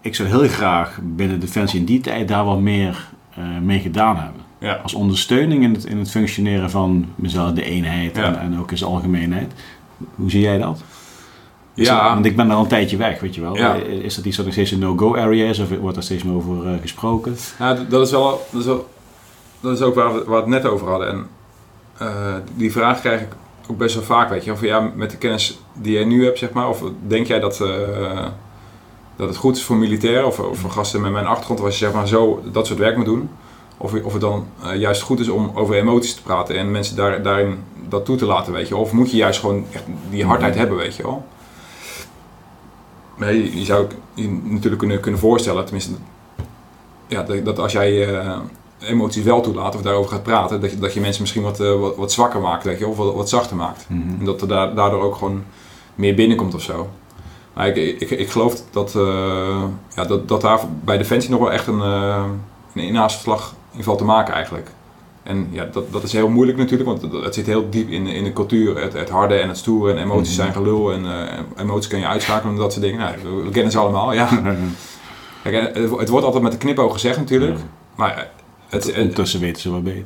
ik zou heel graag binnen Defensie in die tijd daar wat meer eh, mee gedaan hebben. Ja. Als ondersteuning in het, in het functioneren van mezelf, de eenheid Ja. en, en ook in zijn algemeenheid. Hoe zie jij dat? Ja. dat- want ik ben daar al een tijdje weg, weet je wel. Ja. Is dat iets wat nog steeds een no-go area is of wordt daar steeds meer over eh, gesproken? Nou, d- dat is wel, dat is wel, dat is ook waar we, waar het net over hadden. En eh, die vraag krijg ik ook best wel vaak, weet je. Of ja, met de kennis die jij nu hebt, zeg maar, of denk jij dat, eh, dat het goed is voor militairen of, of voor gasten met mijn achtergrond, als je zeg maar zo dat soort werk moet doen. Of, of het dan eh, juist goed is om over emoties te praten en mensen daar, daarin dat toe te laten, weet je. Of moet je juist gewoon echt die hardheid hebben, weet je wel. Nee, je, je zou je natuurlijk kunnen, kunnen voorstellen, tenminste, ja, dat, dat als jij eh, emoties wel toelaat of daarover gaat praten, dat je, dat je mensen misschien wat, eh, wat, wat zwakker maakt, weet je, of wat, wat zachter maakt. En dat er da- daardoor ook gewoon meer binnenkomt of zo. Maar ik, ik, ik geloof dat, eh, ja, dat, dat daar bij Defensie nog wel echt een, uh, een inhaalslag in valt te maken eigenlijk. En ja, dat, dat is heel moeilijk natuurlijk, want het, het zit heel diep in, in de cultuur. Het, het harde en het stoere en emoties zijn gelul en eh, emoties kan je uitschakelen en dat soort dingen. Nou, we, we kennen ze allemaal, ja. Kijk, en het, het wordt altijd met de knipoog gezegd natuurlijk, Ja. maar eh, het, Ondertussen weten ze wat beter.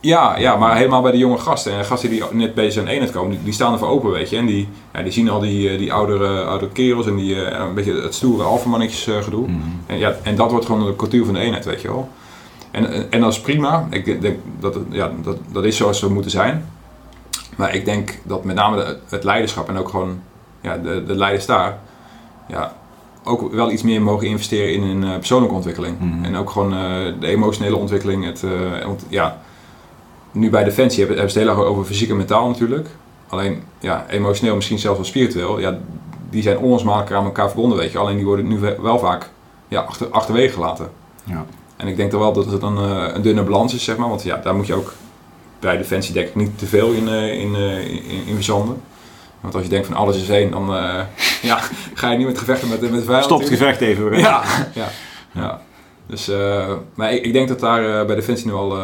ja, ja, maar helemaal bij de jonge gasten. En gasten die net bezig zijn eenheid komen, die, die staan ervoor open, weet je. En die, ja, die zien al die, eh, die oudere, oudere kerels en die, eh, een beetje het stoere alfamannetjes eh, gedoe. Mhm. En, ja, en dat wordt gewoon de cultuur van de eenheid, weet je wel. En, en dat is prima. Ik denk dat, het, ja, dat dat is zoals we moeten zijn. Maar ik denk dat met name het leiderschap en ook gewoon ja, de, de leiders daar... Ja, ook wel iets meer mogen investeren in een persoonlijke ontwikkeling. Mhm. En ook gewoon de emotionele ontwikkeling. Het, want ja, nu bij Defensie hebben, hebben ze het heel erg over fysiek en mentaal natuurlijk. Alleen ja, emotioneel, misschien zelfs wel spiritueel. Ja, die zijn onlosmakelijk aan elkaar verbonden, weet je. Alleen die worden nu wel vaak ja, achter, achterwege gelaten. Ja. En ik denk dan wel dat het een, een dunne balans is, zeg maar. Want ja, daar moet je ook bij Defensie denk ik niet te veel in, in, in, in verzanden. Want als je denkt van alles is één, dan uh, ja, ga je niet met gevechten met, met vijanden. Stop het gevecht even. Ja, ja, ja. Dus, uh, maar ik, ik, denk dat daar uh, bij Defensie nu al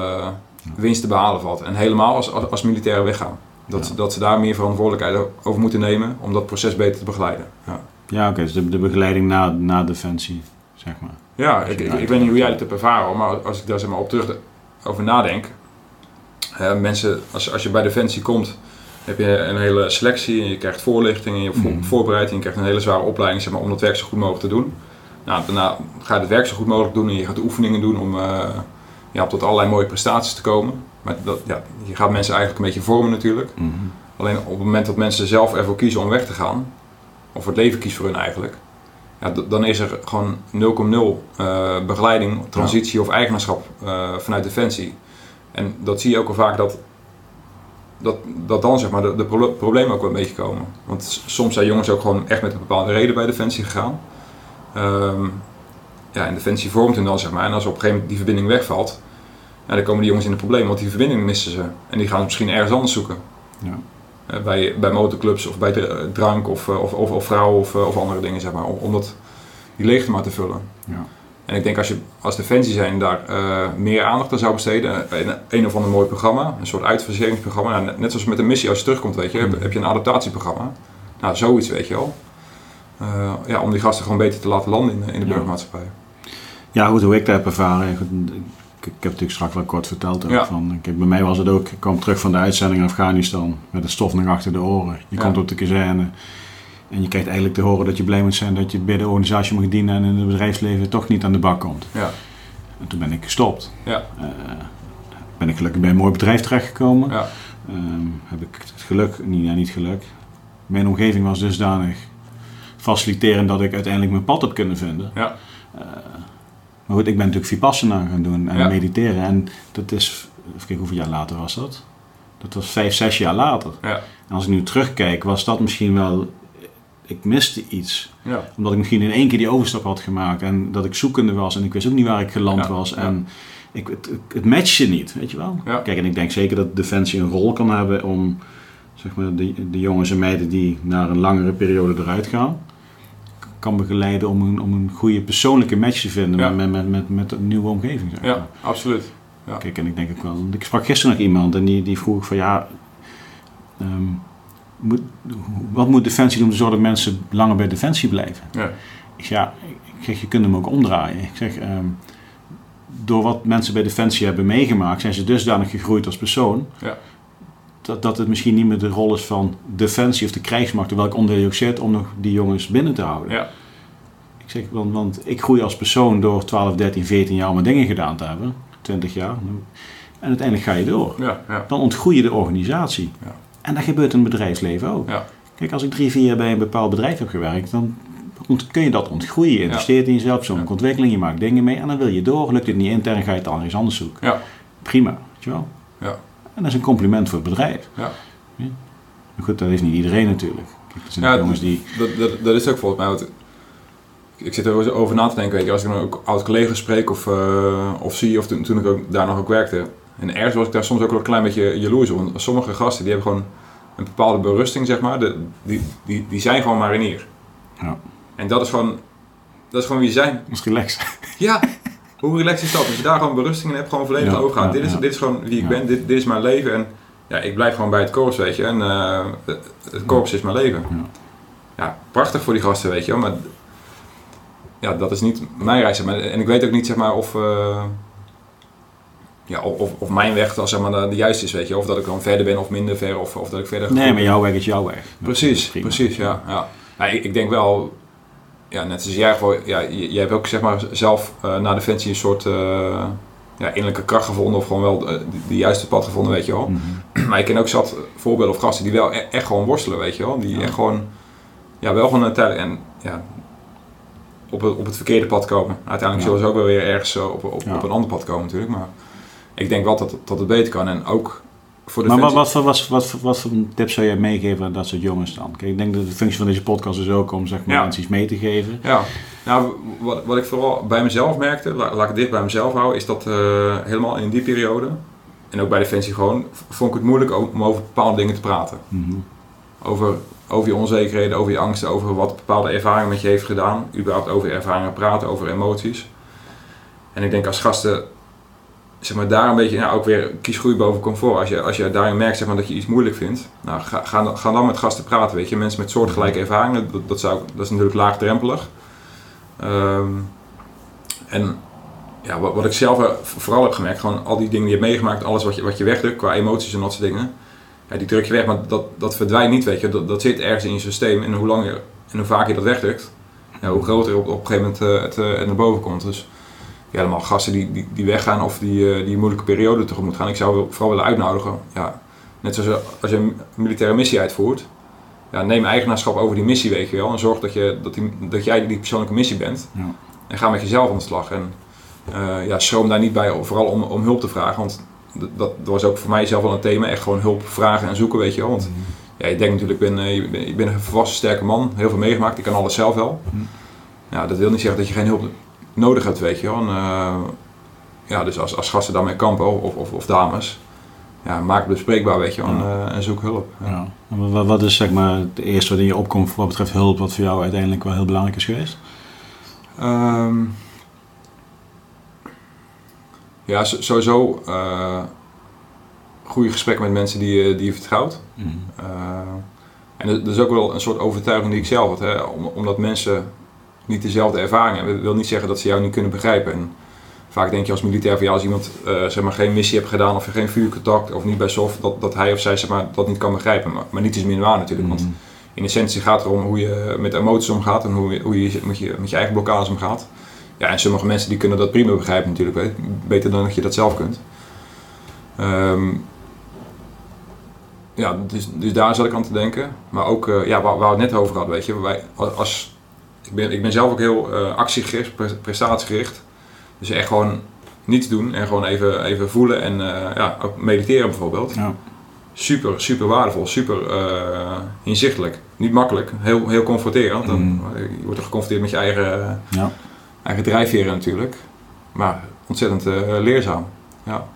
winst te behalen valt. En helemaal als, als, als militairen weggaan. Dat, ja. dat ze daar meer verantwoordelijkheid over moeten nemen om dat proces beter te begeleiden. Ja, ja oké, okay, dus de, de, begeleiding na, na Defensie, zeg maar. Ja, ik, ik, ik weet niet hoe jij dit hebt ervaren, maar als ik daar zeg maar, op terug over nadenk. Uh, mensen, als, als je bij Defensie komt, heb je een hele selectie en je krijgt voorlichting en je Mhm. voorbereidt en je krijgt een hele zware opleiding zeg maar, om dat werk zo goed mogelijk te doen. Nou, daarna ga je het werk zo goed mogelijk doen en je gaat oefeningen doen om uh, ja, tot allerlei mooie prestaties te komen. Maar dat, ja, je gaat mensen eigenlijk een beetje vormen natuurlijk. Mhm. Alleen op het moment dat mensen zelf ervoor kiezen om weg te gaan, of het leven kiest voor hun eigenlijk, ja, dan is er gewoon 0,0 uh, begeleiding, transitie of eigenaarschap uh, vanuit Defensie. En dat zie je ook al vaak dat, dat, dat dan zeg maar, de, de pro- problemen ook wel een beetje komen. Want soms zijn jongens ook gewoon echt met een bepaalde reden bij Defensie gegaan. Ehm, ja, en Defensie vormt hen dan zeg maar. En als op een gegeven moment die verbinding wegvalt, ja, dan komen die jongens in de problemen, want die verbinding missen ze. En die gaan ze misschien ergens anders zoeken. Ja. Uh, bij, bij motorclubs of bij drank of, of, of, of vrouwen of, of andere dingen, zeg maar, om, om dat, die leegte maar te vullen. Ja. En ik denk als je als Defensie zijn daar uh, meer aandacht aan zou besteden, een, een of ander mooi programma, een soort uitfaseringsprogramma, nou, net, zoals met een missie als je terugkomt, weet je, Mm. heb, heb, je een adaptatieprogramma. Nou, zoiets weet je wel. Uh, ja, om die gasten gewoon beter te laten landen in, in de burgermaatschappij. Ja, goed, hoe ik dat heb ervaren. Ik, heb natuurlijk straks wel kort verteld. Ook, Ja. van, kijk, bij mij was het ook, ik kwam terug van de uitzending in Afghanistan met de stof nog achter de oren. Je Ja. komt op de kazerne en je krijgt eigenlijk te horen dat je blij moet zijn dat je bij de organisatie mag dienen en in het bedrijfsleven toch niet aan de bak komt. Ja, En toen ben ik gestopt. ja, Eh, ben ik gelukkig bij een mooi bedrijf terechtgekomen. ja, Ehm, heb ik het geluk, niet, ja, niet geluk. Mijn omgeving was dusdanig faciliterend dat ik uiteindelijk mijn pad heb kunnen vinden. ja, Eh, maar goed, ik ben natuurlijk Vipassana gaan doen en Ja. mediteren. En dat is, even kijken, hoeveel jaar later was dat? Dat was vijf, zes jaar later. ja, En als ik nu terugkijk, was dat misschien wel... Ik miste iets. ja, Omdat ik misschien in één keer die overstap had gemaakt. En dat ik zoekende was. En ik wist ook niet waar ik geland was. En ik, het, het- matchte niet, weet je wel. Kijk, en ik denk zeker dat Defensie een rol kan hebben om... Zeg maar, de, de jongens en meiden die naar een langere periode eruit gaan... kan begeleiden om een, om een goede persoonlijke match te vinden Ja. met, met, met, met een nieuwe omgeving. Zeg maar. ja, absoluut. Ja. Kijk, en ik denk ook wel... Ik sprak gisteren nog iemand en die, die vroeg van ja... ehm, moet, wat moet Defensie doen om te zorgen dat mensen langer bij Defensie blijven? Ja, Ik zeg, ja, ik zeg, je kunt hem ook omdraaien. Ik zeg, ehm, door wat mensen bij Defensie hebben meegemaakt, zijn ze dusdanig gegroeid als persoon. Ja. Dat, dat het misschien niet meer de rol is van Defensie of de krijgsmacht, welk onderdeel je ook zit, om nog die jongens binnen te houden. ja, Ik zeg, want, want ik groei als persoon door 12, 13, 14 jaar mijn dingen gedaan te hebben. 20 jaar. En uiteindelijk ga je door. ja, ja, Dan ontgroei je de organisatie. Ja. En dat gebeurt in het bedrijfsleven ook. Ja. Kijk, als ik drie, vier jaar bij een bepaald bedrijf heb gewerkt, dan kun je dat ontgroeien. Je investeert in jezelf, persoonlijke ontwikkeling, je maakt dingen mee en dan wil je door. Lukt het niet intern, ga je het ergens anders zoeken. Ja. Prima, weet je wel. Ja. En dat is een compliment voor het bedrijf. Ja. Maar goed, dat is niet iedereen natuurlijk. Er zijn Ja, jongens die... Dat, dat, dat is ook volgens mij wat. Ik zit er over na te denken, weet je, als ik dan ook oud-collega's spreek of, eh, of zie, of toen, toen ik ook daar nog ook werkte. En ergens was ik daar soms ook wel een klein beetje jaloers op. Want sommige gasten die hebben gewoon een bepaalde berusting, zeg maar. De, die, die, die zijn gewoon marinier. Ja. En dat is gewoon, dat is gewoon wie ze zijn. Dat is relaxed. Ja, hoe relaxed is dat? Als je daar gewoon berusting in hebt, gewoon volledig Ja, dit, is, ja. dit is gewoon wie ik ben, dit, dit is mijn leven. En ja, ik blijf gewoon bij het korps, weet je. En eh, het, korps is mijn leven. Ja. Ja, prachtig voor die gasten, weet je. Maar ja, dat is niet mijn reis. Maar, en ik weet ook niet, zeg maar, of... eh, ja, of, of mijn weg dan, zeg maar, de, de juiste is, weet je. Of dat ik dan verder ben of minder ver, of, of dat ik verder... Nee, maar jouw weg is jouw weg. Precies, precies, ja. ja. ik, ik denk wel, ja, net zoals jij, gewoon, ja, j- jij hebt ook zeg maar zelf eh na Defensie een soort, eh, ja, innerlijke kracht gevonden of gewoon wel de, de juiste pad gevonden, weet je wel. Mhm. Maar ik ken ook zat voorbeelden of gasten die wel e- echt gewoon worstelen, weet je wel. Die Ja. echt gewoon, ja, wel gewoon een tijd en ja, op het, op het verkeerde pad komen. Uiteindelijk zullen ze ook wel weer ergens eh, op, op, op een ander pad komen natuurlijk. Maar ik denk wel dat, dat het beter kan. En ook voor de Maar wat, wat, voor, wat, wat, voor- wat voor tips zou jij meegeven aan dat soort jongens dan? Kijk, ik denk dat de functie van deze podcast is ook om zeg maar, mensen iets mee te geven. Ja, nou, wat, wat ik vooral bij mezelf merkte, la- laat ik dicht bij mezelf houden, is dat eh, helemaal in die periode, en ook bij Defensie gewoon, vond ik het moeilijk om over bepaalde dingen te praten. Mhm. Over, over je onzekerheden, over je angsten, over wat bepaalde ervaringen met je heeft gedaan. Überhaupt over ervaringen praten, over emoties. En ik denk als gasten, zeg maar, daar een beetje, nou, ook weer kies groei boven comfort. Als je, als je daarin merkt zeg maar, dat je iets moeilijk vindt, nou, ga, ga, dan- ga dan met gasten praten, weet je. Mensen met soortgelijke ervaringen, dat, dat, zou, dat is natuurlijk laagdrempelig. Ehm, en ja, wat, wat ik zelf eh, vooral heb gemerkt, gewoon al die dingen die je hebt meegemaakt, alles wat je, wat je wegdrukt qua emoties en dat soort dingen, ja, die druk je weg, maar dat, dat verdwijnt niet, weet je. Dat, dat zit ergens in je systeem en hoe lang je, en hoe vaak je dat wegdrukt, ja, hoe groter op, op een gegeven moment het, eh, het naar boven komt. Dus ja, allemaal gasten die, die, die weggaan of die, eh, die moeilijke periode tegemoet gaan. Ik zou vooral willen uitnodigen, ja, net zoals als je een militaire missie uitvoert, ja, neem eigenaarschap over die missie, weet je wel. En zorg dat, je, dat, die, dat jij die persoonlijke missie bent. Ja. En ga met jezelf aan de slag. En eh, ja, schroom daar niet bij, vooral om, om hulp te vragen. Want dat, dat was ook voor mij zelf wel een thema. Echt gewoon hulp vragen en zoeken, weet je wel. Want ja, je denkt natuurlijk, ik ben, eh, bent, je bent een volwassen sterke man. Heel veel meegemaakt. Ik kan alles zelf wel. Mhm. Ja, dat wil niet zeggen dat je geen hulp nodig hebt, weet je wel. En, eh, ja, dus als, als gasten daarmee kampen, of, of, of dames, ja, maak het bespreekbaar, weet je wel. En, Ja. eh, en zoek hulp. Ja. Ja. En Wat, is zeg maar het eerste wat in je opkomt wat betreft hulp, wat voor jou uiteindelijk wel heel belangrijk is geweest? Ehm, ja, sowieso eh goede gesprekken met mensen die, je- die je vertrouwt. Mhm. En dat is ook wel een soort overtuiging die ik zelf had. Hè? Om- omdat mensen niet dezelfde ervaring hebben, wil niet zeggen dat ze jou niet kunnen begrijpen. En vaak denk je als militair van ja, als iemand eh, zeg maar, geen missie hebt gedaan of geen vuurcontact of niet bij SOF, dat, dat hij of zij zeg maar, dat niet kan begrijpen. Maar, maar niet is minder waar natuurlijk. Want Mhm. in essentie gaat het erom hoe je met emoties omgaat en hoe je, hoe je met, je met je eigen blokkades omgaat. Ja, en sommige mensen die kunnen dat prima begrijpen natuurlijk, beter dan dat je dat zelf kunt. Ehm, ja, dus, dus daar zat ik aan te denken. Maar ook, eh, ja, waar, waar we het net over hadden, weet je. Wij, als, ik, ben, ik ben zelf ook heel eh, actiegericht, pre- prestatiegericht. Dus echt gewoon niets doen en gewoon even, even voelen en eh, ja, ook mediteren bijvoorbeeld Ja. super, super waardevol, super eh, inzichtelijk. Niet makkelijk, heel, heel confronterend. Dan, Mm. Je wordt er geconfronteerd met je eigen, Ja. eigen drijfveren natuurlijk. Maar ontzettend leerzaam. Ja.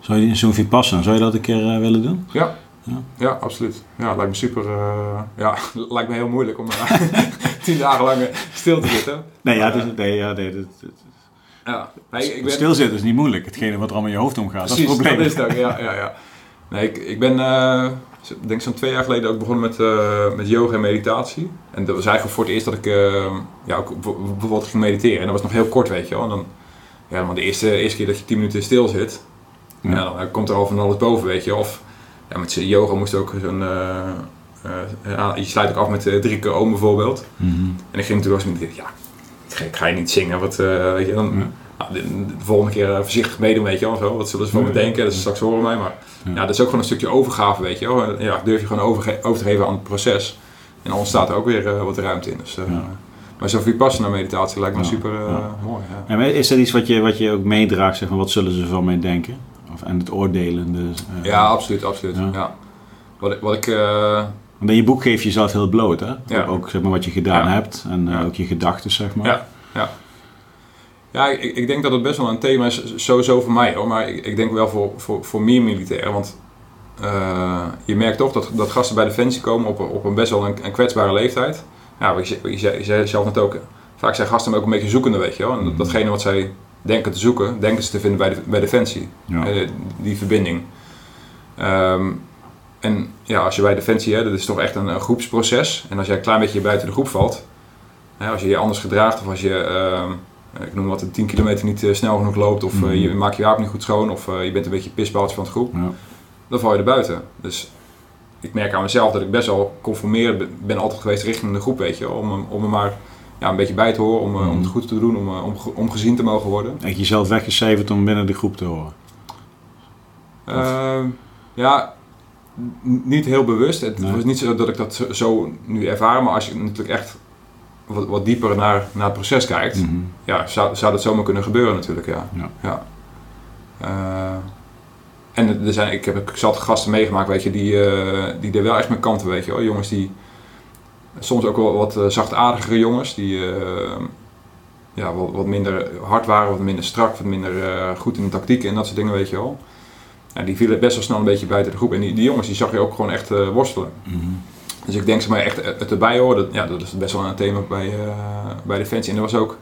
Zou je zo'n Vipassana, zou je dat een keer willen doen? Ja. Ja. ja, absoluut. Ja, lijkt me super. eh, ja, lijkt me heel moeilijk om tien dagen lang stil te zitten. Nee, ja, dus, nee, ja, nee, dat- dat- Ja, nee, ik ben, stilzitten is niet moeilijk. Hetgene wat er allemaal in je hoofd omgaat, dat is het probleem. dat is het ook, ja, ja, ja. Nee, ik, ik ben, eh, ik denk zo'n twee jaar geleden ook begonnen met, eh, met yoga en meditatie. En dat was eigenlijk voor het eerst dat ik eh, ja, ook bijvoorbeeld ging mediteren. En dat was nog heel kort, weet je wel. En dan, ja, maar de eerste, eerste keer dat je tien minuten stil zit, Ja. ja. dan komt er al van alles boven, weet je. Of ja, met yoga moest ook zo'n... eh, je sluit ook af met eh, drie keer oom bijvoorbeeld. Mhm. En ik ging toen als mediteren, ja, ik ga, ik ga je niet zingen, wat, eh, weet je, dan, nou, de, de volgende keer voorzichtig meedoen, weet je wel, zo. wat zullen ze van me denken, dat ze straks horen mij, maar Ja. dat is ook gewoon een stukje overgave, weet je wel. Ja, durf je gewoon overge- over te geven aan het proces. En dan ontstaat er ook weer wat ruimte in. Dus, Ja. Maar zo'n vipassana meditatie lijkt me Ja. super Ja. mooi. Ja. En is er iets wat je, wat je ook meedraagt, zeg maar, wat zullen ze van mij denken? Of, en het oordelen. Dus, eh, ja, absoluut, absoluut. Ja. Wat, wat ik... Want in je boek geef je jezelf heel bloot, hè? Ja. Ook zeg maar, wat je gedaan Ja. hebt en eh, Ja. ook je gedachten, zeg maar. Ja. Ja, ik, ik denk dat het best wel een thema is, sowieso voor mij hoor. Maar ik, ik denk wel voor, voor, voor meer militairen. Want eh, je merkt toch dat, dat gasten bij Defensie komen op, een- op een best wel een, een kwetsbare leeftijd. Ja, wat je, wat je, zei, je zei zelf net ook. Vaak zijn gasten ook een beetje zoekende, weet je wel. En Mhm. datgene wat zij denken te zoeken, denken ze te vinden bij, de, bij Defensie. Ja. Eh, die verbinding. Ehm, en ja, als je bij Defensie, hè, dat is toch echt een, een groepsproces. En als jij een klein beetje buiten de groep valt, hè, als je je anders gedraagt of als je, ehm, ik noem wat, een 10 kilometer niet eh, snel genoeg loopt of eh, Mhm. je maakt je wapen niet goed schoon of eh, je bent een beetje pisbaaltje van de groep, Ja. dan val je er buiten. Dus ik merk aan mezelf dat ik best wel conformerend ben- altijd geweest richting de groep, weet je om, om me maar ja, een beetje bij te horen, om, eh, om Mhm. het goed te doen, om, eh, om, ge- om gezien te mogen worden. Echt jezelf weggecijferd om binnen de groep te horen. Ehm, ja, niet heel bewust. Het Nee. was niet zo dat ik dat zo, zo nu ervaar, maar als je natuurlijk echt wat, wat dieper naar, naar het proces kijkt, Mhm. ja, zou, zou dat zomaar kunnen gebeuren natuurlijk, ja. Ja. Eh, en er zijn, ik heb ik zat gasten meegemaakt, weet je, die, eh, die er wel echt mee kanten, weet je wel. Jongens die, soms ook wel wat uh, zachtaardigere jongens, die ja, wat, wat minder hard waren, wat minder strak, wat minder goed in de tactiek en dat soort dingen, weet je wel. Ja, die vielen best wel snel een beetje buiten de groep. En die, die jongens, die zag je ook gewoon echt eh, worstelen. Mhm. Dus ik denk zeg maar echt eh, het erbij horen, dat, ja, dat is best wel een thema bij, eh bij Defensie. En er was ook,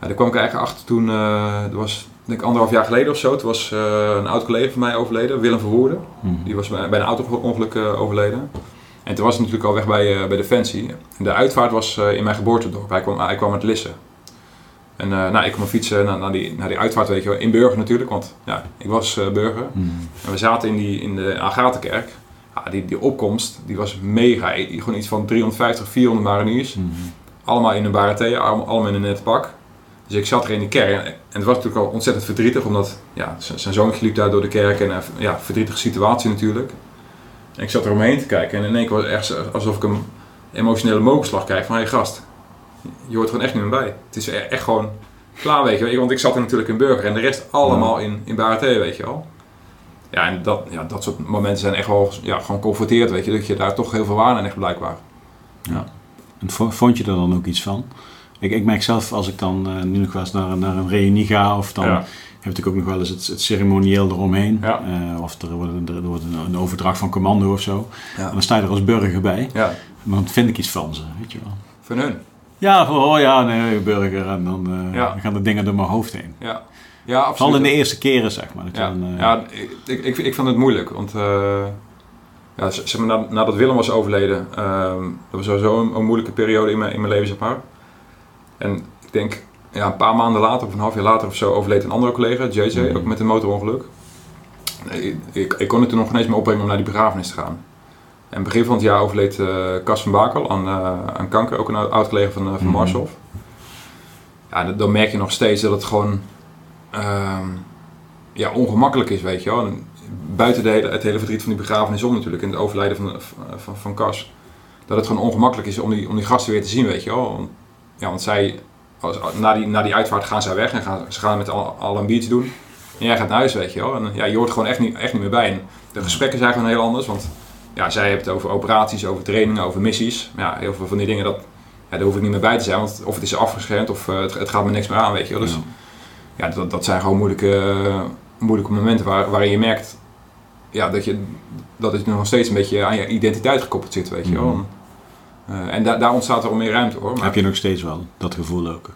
ja, daar kwam ik eigenlijk achter toen, eh dat was denk ik anderhalf jaar geleden of zo. Toen was een oud collega van mij overleden, Willem Verwoerde. Mhm. Die was bij, bij een auto-ongeluk overleden. En toen was het natuurlijk al weg bij, bij Defensie. En de uitvaart was in mijn geboortedorp. Hij kwam, hij kwam uit Lisse. En eh, nou, ik kwam fietsen naar, naar, die, naar die uitvaart, weet je wel. In Burger natuurlijk, want ja, ik was eh, burger. Mhm. En we zaten in, die, in de Agatenkerk. Ja, die, die opkomst, die was mega. Gewoon iets van 350, 400 mariniers. Allemaal in een baraté, allemaal in een net pak. Dus ik zat er in die kerk en het was natuurlijk al ontzettend verdrietig, omdat ja, zijn zoontje liep daar door de kerk en eh, ja, verdrietige situatie natuurlijk. En ik zat er omheen te kijken en in één keer was het echt alsof ik een emotionele mokerslag krijg van hé gast, je hoort er gewoon echt niet meer bij. Het is e- echt gewoon klaar, weet je wel. Want ik zat er natuurlijk in burger en de rest allemaal in, in baraté, weet je wel. Ja, en dat, ja, dat soort momenten zijn echt wel ja, gewoon confronteerd, weet je, dat je daar toch heel veel waarde aan echt blijkbaar. En vo- vond je er dan ook iets van? Ik, ik merk zelf als ik dan eh, nu nog wel eens naar, naar een reunie ga, of dan Ja. heb ik ook nog wel eens het, het ceremonieel eromheen. Ja. Eh, of er wordt, een, er wordt een, een overdracht van commando of zo. Ja. En dan sta je er als burger bij. Ja, En dan vind ik iets van ze, weet je wel. van hun. Ja, van, oh ja, nee, burger. En dan eh, Ja. dan gaan de dingen door mijn hoofd heen. Ja, ja absoluut. Vooral in de eerste keren, zeg maar. Dat Ja, dan, eh, ja ik, ik, ik vond het moeilijk, want eh, ja, zeg maar, nadat Willem was overleden, ehm, dat was sowieso een, een moeilijke periode in mijn, in mijn leven, zeg maar. En ik denk, ja, een paar maanden later, of een half jaar later of zo, overleed een andere collega, JJ, Mhm. ook met een motorongeluk. Ik, ik, ik kon het er nog ineens mee opbrengen om naar die begrafenis te gaan. En begin van het jaar overleed eh Cas van Bakel aan, eh, aan kanker, ook een oud- oud-collega van, eh, van. Marshof. Ja, dan- dan merk je nog steeds dat het gewoon ehm, ja, ongemakkelijk is, weet je wel. En buiten de hele, het hele verdriet van die begrafenis om natuurlijk, en het overlijden van, van, van Cas. Dat het gewoon ongemakkelijk is om die, om die gasten weer te zien, weet je wel. Want, ja, want zij, als, na, die, na die uitvaart gaan zij weg en gaan, ze gaan met al, al een biertje doen. En jij gaat naar huis, weet je wel. En ja, je hoort er gewoon echt niet, echt niet meer bij. En de gesprekken zijn gewoon heel anders, want ja, zij hebben het over operaties, over trainingen, over missies. Ja, heel veel van die dingen, dat, ja, daar hoef ik niet meer bij te zijn. Want of het is afgeschermd of eh, het, het gaat me niks meer aan, weet je wel. Dus ja. dat, dat zijn gewoon moeilijke, moeilijke momenten waar, waarin je merkt ja, dat, je, dat het nog steeds een beetje aan je identiteit gekoppeld zit, weet je wel. Mhm. Eh, en da- daar ontstaat er al meer ruimte hoor. Maar, Heb je nog steeds wel, dat gevoel ook.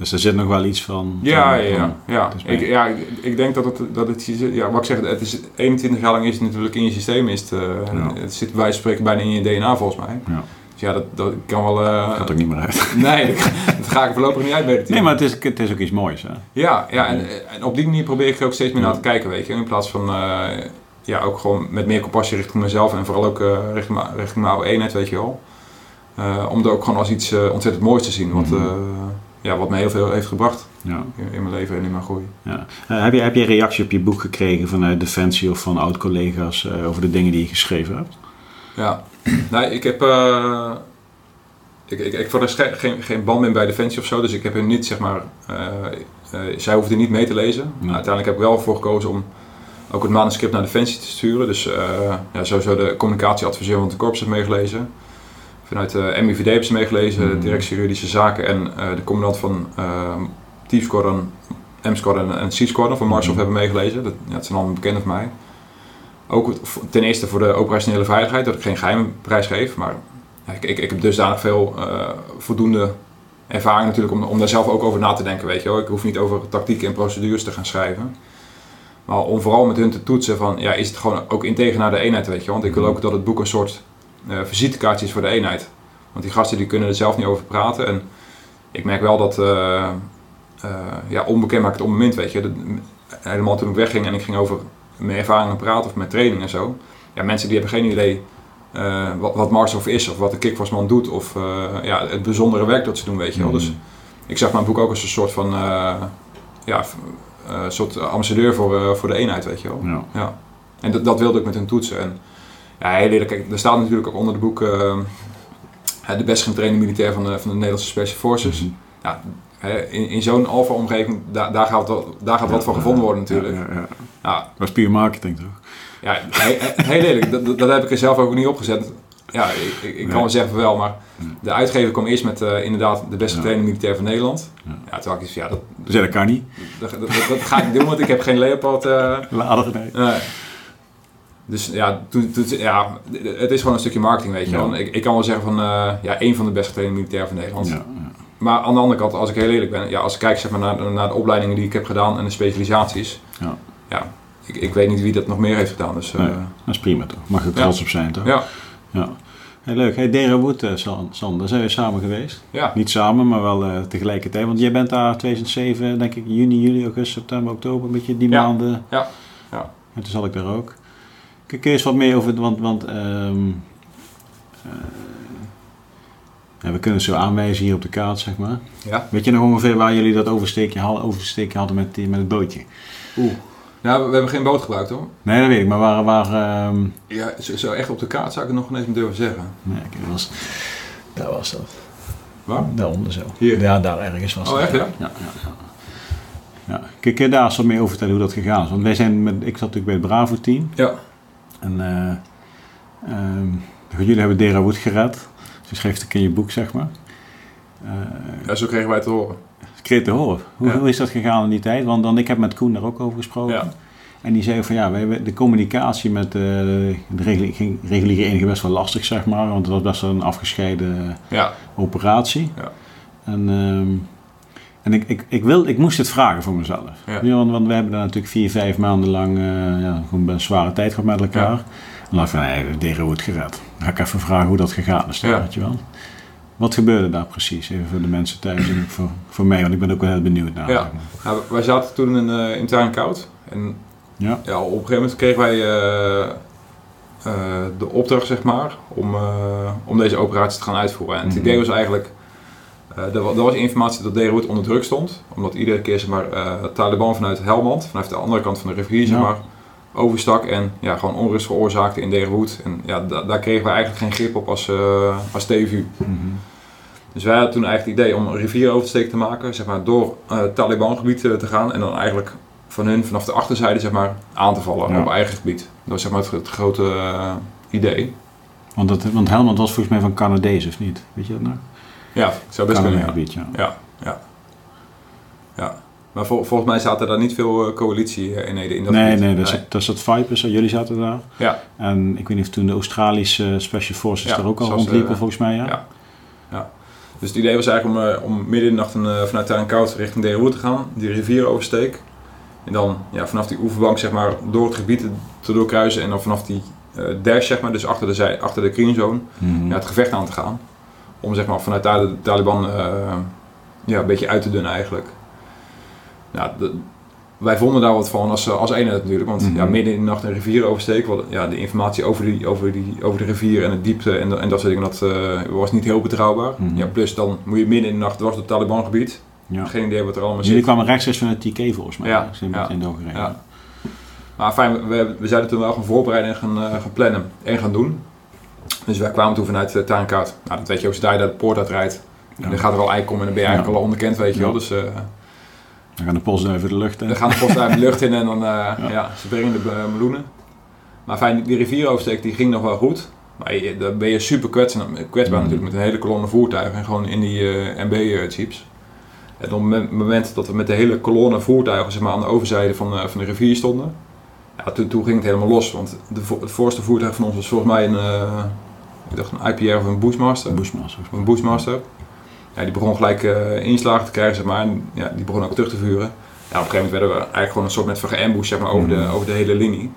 Dus er zit nog wel iets van... ja, van- ja, ja. Ik, ja ik, ik denk dat het, dat het, ja, wat ik zeg, het is 21 jaar lang is het natuurlijk in je systeem, is het, Ja. het zit bij spreken bijna in je DNA volgens mij. Ja. Dus ja, dat, dat kan wel... eh, Gaat ook niet meer uit. nee, dat, dat ga ik voorlopig niet uit te Nee, maar het is, het is ook iets moois, hè? Ja, ja en, en op die manier probeer ik er ook steeds meer naar te kijken, weet je. In plaats van, eh, ja, ook gewoon met meer compassie richting mezelf en vooral ook richting, mijn- richting mijn oude eenheid, weet je wel. Om er ook gewoon als iets ontzettend moois te zien, wat, Mhm. Ja, wat me heel veel heeft gebracht Ja. in, mijn leven en in mijn groei. ja. Eh, heb, je, heb je reactie op je boek gekregen vanuit Defensie of van oud-collega's eh, over de dingen die je geschreven hebt? Ja, nee, ik heb... eh, ik, ik, ik voor geen, geen, geen band meer bij Defensie of zo, dus ik heb er niet, zeg maar... zij hoefde niet mee te lezen. Nee. Uiteindelijk heb ik wel voor gekozen om ook het manuscript naar Defensie te sturen. Dus ja, sowieso de communicatieadviseur van het korps heeft meegelezen. Vanuit de MIVD hebben ze meegelezen, Mhm. de directie juridische zaken en eh, de commandant van Team Squadron, M-Squadron en C-Squadron van Marshof Mhm. hebben meegelezen. Dat, ja, dat zijn allemaal bekenden van mij. Ook ten eerste voor de operationele veiligheid, dat ik geen geheime prijs geef. Maar ik, ik, ik heb dusdanig veel eh, voldoende ervaring natuurlijk om, om daar zelf ook over na te denken. Weet je wel. Ik hoef niet over tactieken en procedures te gaan schrijven. Maar om vooral met hun te toetsen van, ja, is het gewoon ook integer naar de eenheid, weet je. Want ik wil ook dat het boek een soort eh visitekaartje is voor de eenheid. Want die gasten die kunnen er zelf niet over praten. En ik merk wel dat, eh, ja, onbekend maakt het onbemind, weet je. Dat- helemaal toen ik wegging en ik ging over mijn ervaringen praten of mijn training en zo. Ja, mensen die hebben geen idee uh, wat, wat is of wat de kickforceman doet of ja, het bijzondere werk dat ze doen, weet je wel. Dus mhm. ik zag mijn boek ook als een soort van ja, soort ambassadeur voor, voor de eenheid, weet je wel. Ja. ja. En dat, dat wilde ik met hun toetsen. En, ja, heel eerlijk, kijk, er staat natuurlijk ook onder de boek de best getrainde militair van de, van de Nederlandse Special Forces. Mm ja, in, in zo'n alfa-omgeving, daar, daar gaat, wat, daar gaat wat van gevonden worden natuurlijk. Ja, ja, ja. Dat is puur marketing toch? Ja, heel eerlijk, dat, dat heb ik er zelf ook niet opgezet. Ja, ik, ik, kan wel zeggen wel, maar de uitgever kwam eerst met uh, inderdaad de beste trainer militair van Nederland. Ja, toen had ik ja, dat, dus dat kan niet. Dat, dat, dat, ga ik niet doen, want ik heb geen Leopard. Uh, Lader, nee. nee. Dus ja, toen, toen, ja, het is gewoon een stukje marketing, weet je wel. Ik, ik kan wel zeggen van, uh, ja, één van de beste trainer militair van Nederland. Ja, maar aan de andere kant, als ik heel eerlijk ben, ja, als ik kijk zeg maar, naar, naar de opleidingen die ik heb gedaan en de specialisaties, ja, ja ik, ik weet niet wie dat nog meer heeft gedaan. Dus, nee, uh, dat is prima toch? Mag je trots op zijn toch? Ja. ja. Hey, leuk. Hey, Dera Wood, uh, Sander, zijn we samen geweest? Ja. Niet samen, maar wel uh, tegelijkertijd. Want jij bent daar 2007, denk ik, juni, juli, augustus, september, oktober, een beetje die maanden. Ja. ja. En toen zat ik daar ook. Kijk eens wat meer over, want, want um, ja, we kunnen het zo aanwijzen hier op de kaart, zeg maar. Ja. Weet je nog ongeveer waar jullie dat oversteekje, oversteekje hadden met, die, met het bootje? Oeh. Nou, we hebben geen boot gebruikt hoor. Nee, dat weet ik, maar waar... waar um... Ja, zo, zo, echt op de kaart zou ik het nog eens durven zeggen. Nee, dat was, daar was dat. Waar? Daaronder zo. Hier? Ja, daar ergens was oh, echt ja? Ja, ja, ja. kun je daar eens wat meer over vertellen hoe dat gegaan is? Want wij zijn met, ik zat natuurlijk bij het Bravo-team. Ja. En uh, um, jullie hebben Dera Wood gered. Je schreef het in je boek, zeg maar. Uh, ja, zo kregen wij het te horen. Kreeg te horen. Hoe, hoe, is dat gegaan in die tijd? Want dan, ik heb met Koen daar ook over gesproken. Ja. En die zei van ja, wij, de communicatie met uh, de reguliere enige best wel lastig, zeg maar. Want het was best wel een afgescheiden ja. operatie. Ja. En, um, en ik, ik, ik, wil, ik moest het vragen voor mezelf. Ja. Want, want, we hebben daar natuurlijk vier, vijf maanden lang uh, ja, gewoon een zware tijd gehad met elkaar. En dan dacht ik van, nee, Dero wordt gered. Dan ga ik even vragen hoe dat gegaan is. Ja. Weet je wel. Wat gebeurde daar precies? Even voor de mensen thuis en voor, voor mij, want ik ben ook wel heel benieuwd naar. Ja. Nou, wij zaten toen in, uh, in Tuin Koud. En ja. Ja, op een gegeven moment kregen wij uh, uh, de opdracht, zeg maar, om, om deze operatie te gaan uitvoeren. En het mhm. idee was eigenlijk uh, er, was informatie dat Beirut onder druk stond, omdat iedere keer zeg maar, uh, Taliban vanuit Helmand, vanuit de andere kant van de rivier, zeg maar, overstak en ja, gewoon onrust veroorzaakte in Beirut. En ja, daar kregen we eigenlijk geen grip op als, uh, als TVU. Mm Dus wij hadden toen eigenlijk het idee om een rivieroversteek te maken, zeg maar, door het Taliban-gebied te gaan en dan eigenlijk van hun vanaf de achterzijde zeg maar, aan te vallen op eigen gebied. Dat was zeg maar, het, grote idee. Want, dat, want Helmand was volgens mij van Canadees, of niet? Weet je dat nou? Ja, ik zou best kunnen. Ja. ja. ja, ja. Maar volgens mij zaten daar niet veel uh, coalitie-eenheden in dat Nee, gebied. nee, dat, nee. dat zat Vipers, jullie zaten daar. Ja. En ik weet niet of toen de Australische Special Forces daar ook al rondliepen, uh, volgens mij, ja. ja. ja. Dus het idee was eigenlijk om, uh, om midden in de nacht een, vanuit koud richting Deerhoed te gaan, die rivier oversteek. En dan ja, vanaf die oeverbank zeg maar, door het gebied te doorkruisen en dan vanaf die dash, zeg maar, dus achter de, zij, achter de green zone, mm -hmm. ja, het gevecht aan te gaan om zeg maar, vanuit daar de Taliban uh, ja, een beetje uit te dunnen eigenlijk. De, wij vonden daar wat van als, als eenheid natuurlijk, want ja, mhm. midden in de nacht een rivier oversteken, wat, ja, de informatie over, die, over, die, over de rivier en het diepte en, en dat soort dingen, dat uh, was niet heel betrouwbaar. Mm -hmm. ja, plus dan moet je midden in de nacht, was het Taliban gebied, ja. geen idee wat er allemaal zit. Jullie kwamen rechtstreeks van het TK volgens mij, ja, ja, in ja. Maar fijn, we, we zeiden toen wel gaan voorbereiden en gaan, uh, gaan plannen en gaan doen. Dus wij kwamen toen vanuit uh, Tuinkoud. Nou, dat weet je ook, zodra je de poort uitrijdt. En dan gaat er wel ei komen en dan ben je eigenlijk al onbekend, weet je wel. Dus, uh, dan gaan de postduiven de lucht in. Dan gaan de postduiven de lucht in en dan, uh, ja. ze brengen de meloenen. Maar fijn, die rivieroversteek die ging nog wel goed. Maar je, dan ben je super kwetsbaar, kwetsbaar mm. natuurlijk met een hele kolonne voertuigen en gewoon in die MB-jeeps. En op het moment dat we met de hele kolonne voertuigen zeg maar, aan de overzijde van, van de rivier stonden, ja, toen, toen ging het helemaal los, want de, het voorste voertuig van ons was volgens mij een, uh, ik dacht een IPR of een Bushmaster. Bushmaster. Een Bushmaster. Ja, die begon gelijk uh, inslagen te krijgen, zeg maar, en ja, die begon ook terug te vuren. Ja, op een gegeven moment werden we eigenlijk gewoon een soort met van geambush, zeg maar, over, de, mhm. over de hele linie.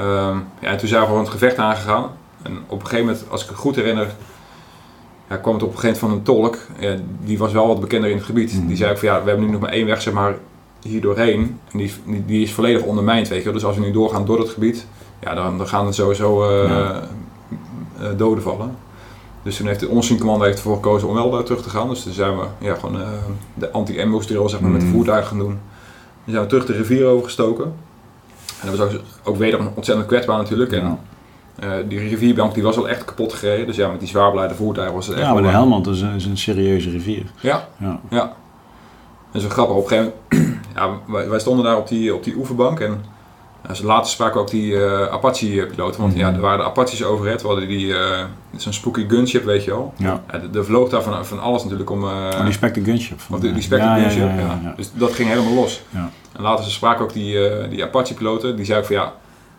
Um, ja, en toen zijn we gewoon het gevecht aangegaan. En op een gegeven moment, als ik het goed herinner, ja, kwam het op een gegeven moment van een tolk. Ja, die was wel wat bekender in het gebied. Mm Die zei ook van ja, we hebben nu nog maar één weg, zeg maar, hier doorheen. En die, die is volledig ondermijnd, weet je Dus als we nu doorgaan door het gebied, ja, dan, dan gaan er sowieso uh, doden vallen. Dus toen heeft de onzincommando heeft ervoor gekozen om wel daar terug te gaan. Dus toen zijn we ja, gewoon de anti-ambush drill zeg maar, met de Mhm. voertuigen gaan doen. Dan zijn we terug de rivier overgestoken. En dat was ook, ook wederom ontzettend kwetsbaar natuurlijk. En eh, die rivierbank die was al echt kapot gereden. Dus ja, met die zwaarbeleide voertuigen was het echt Ja, maar de Helmand is een, is een serieuze rivier. Ja, Ja. ja. Dat is wel grappig. Op een gegeven moment, ja, wij, wij stonden daar op die, op die oeverbank en ze later spraken we ook die eh, Apache-piloten. Want ja, Mhm. er waren de Apaches overhead. We hadden die, eh, zo'n spooky gunship, weet je wel. Ja. Ja, er- vloog daar van, van alles natuurlijk om... eh, Oh, die Spectre Gunship. van- of die, die Spectre ja, ja, gunship, ja. Dus dat ging helemaal los. Ja. En later ze spraken ook die, die Apache-piloten. Die zeiden van ja,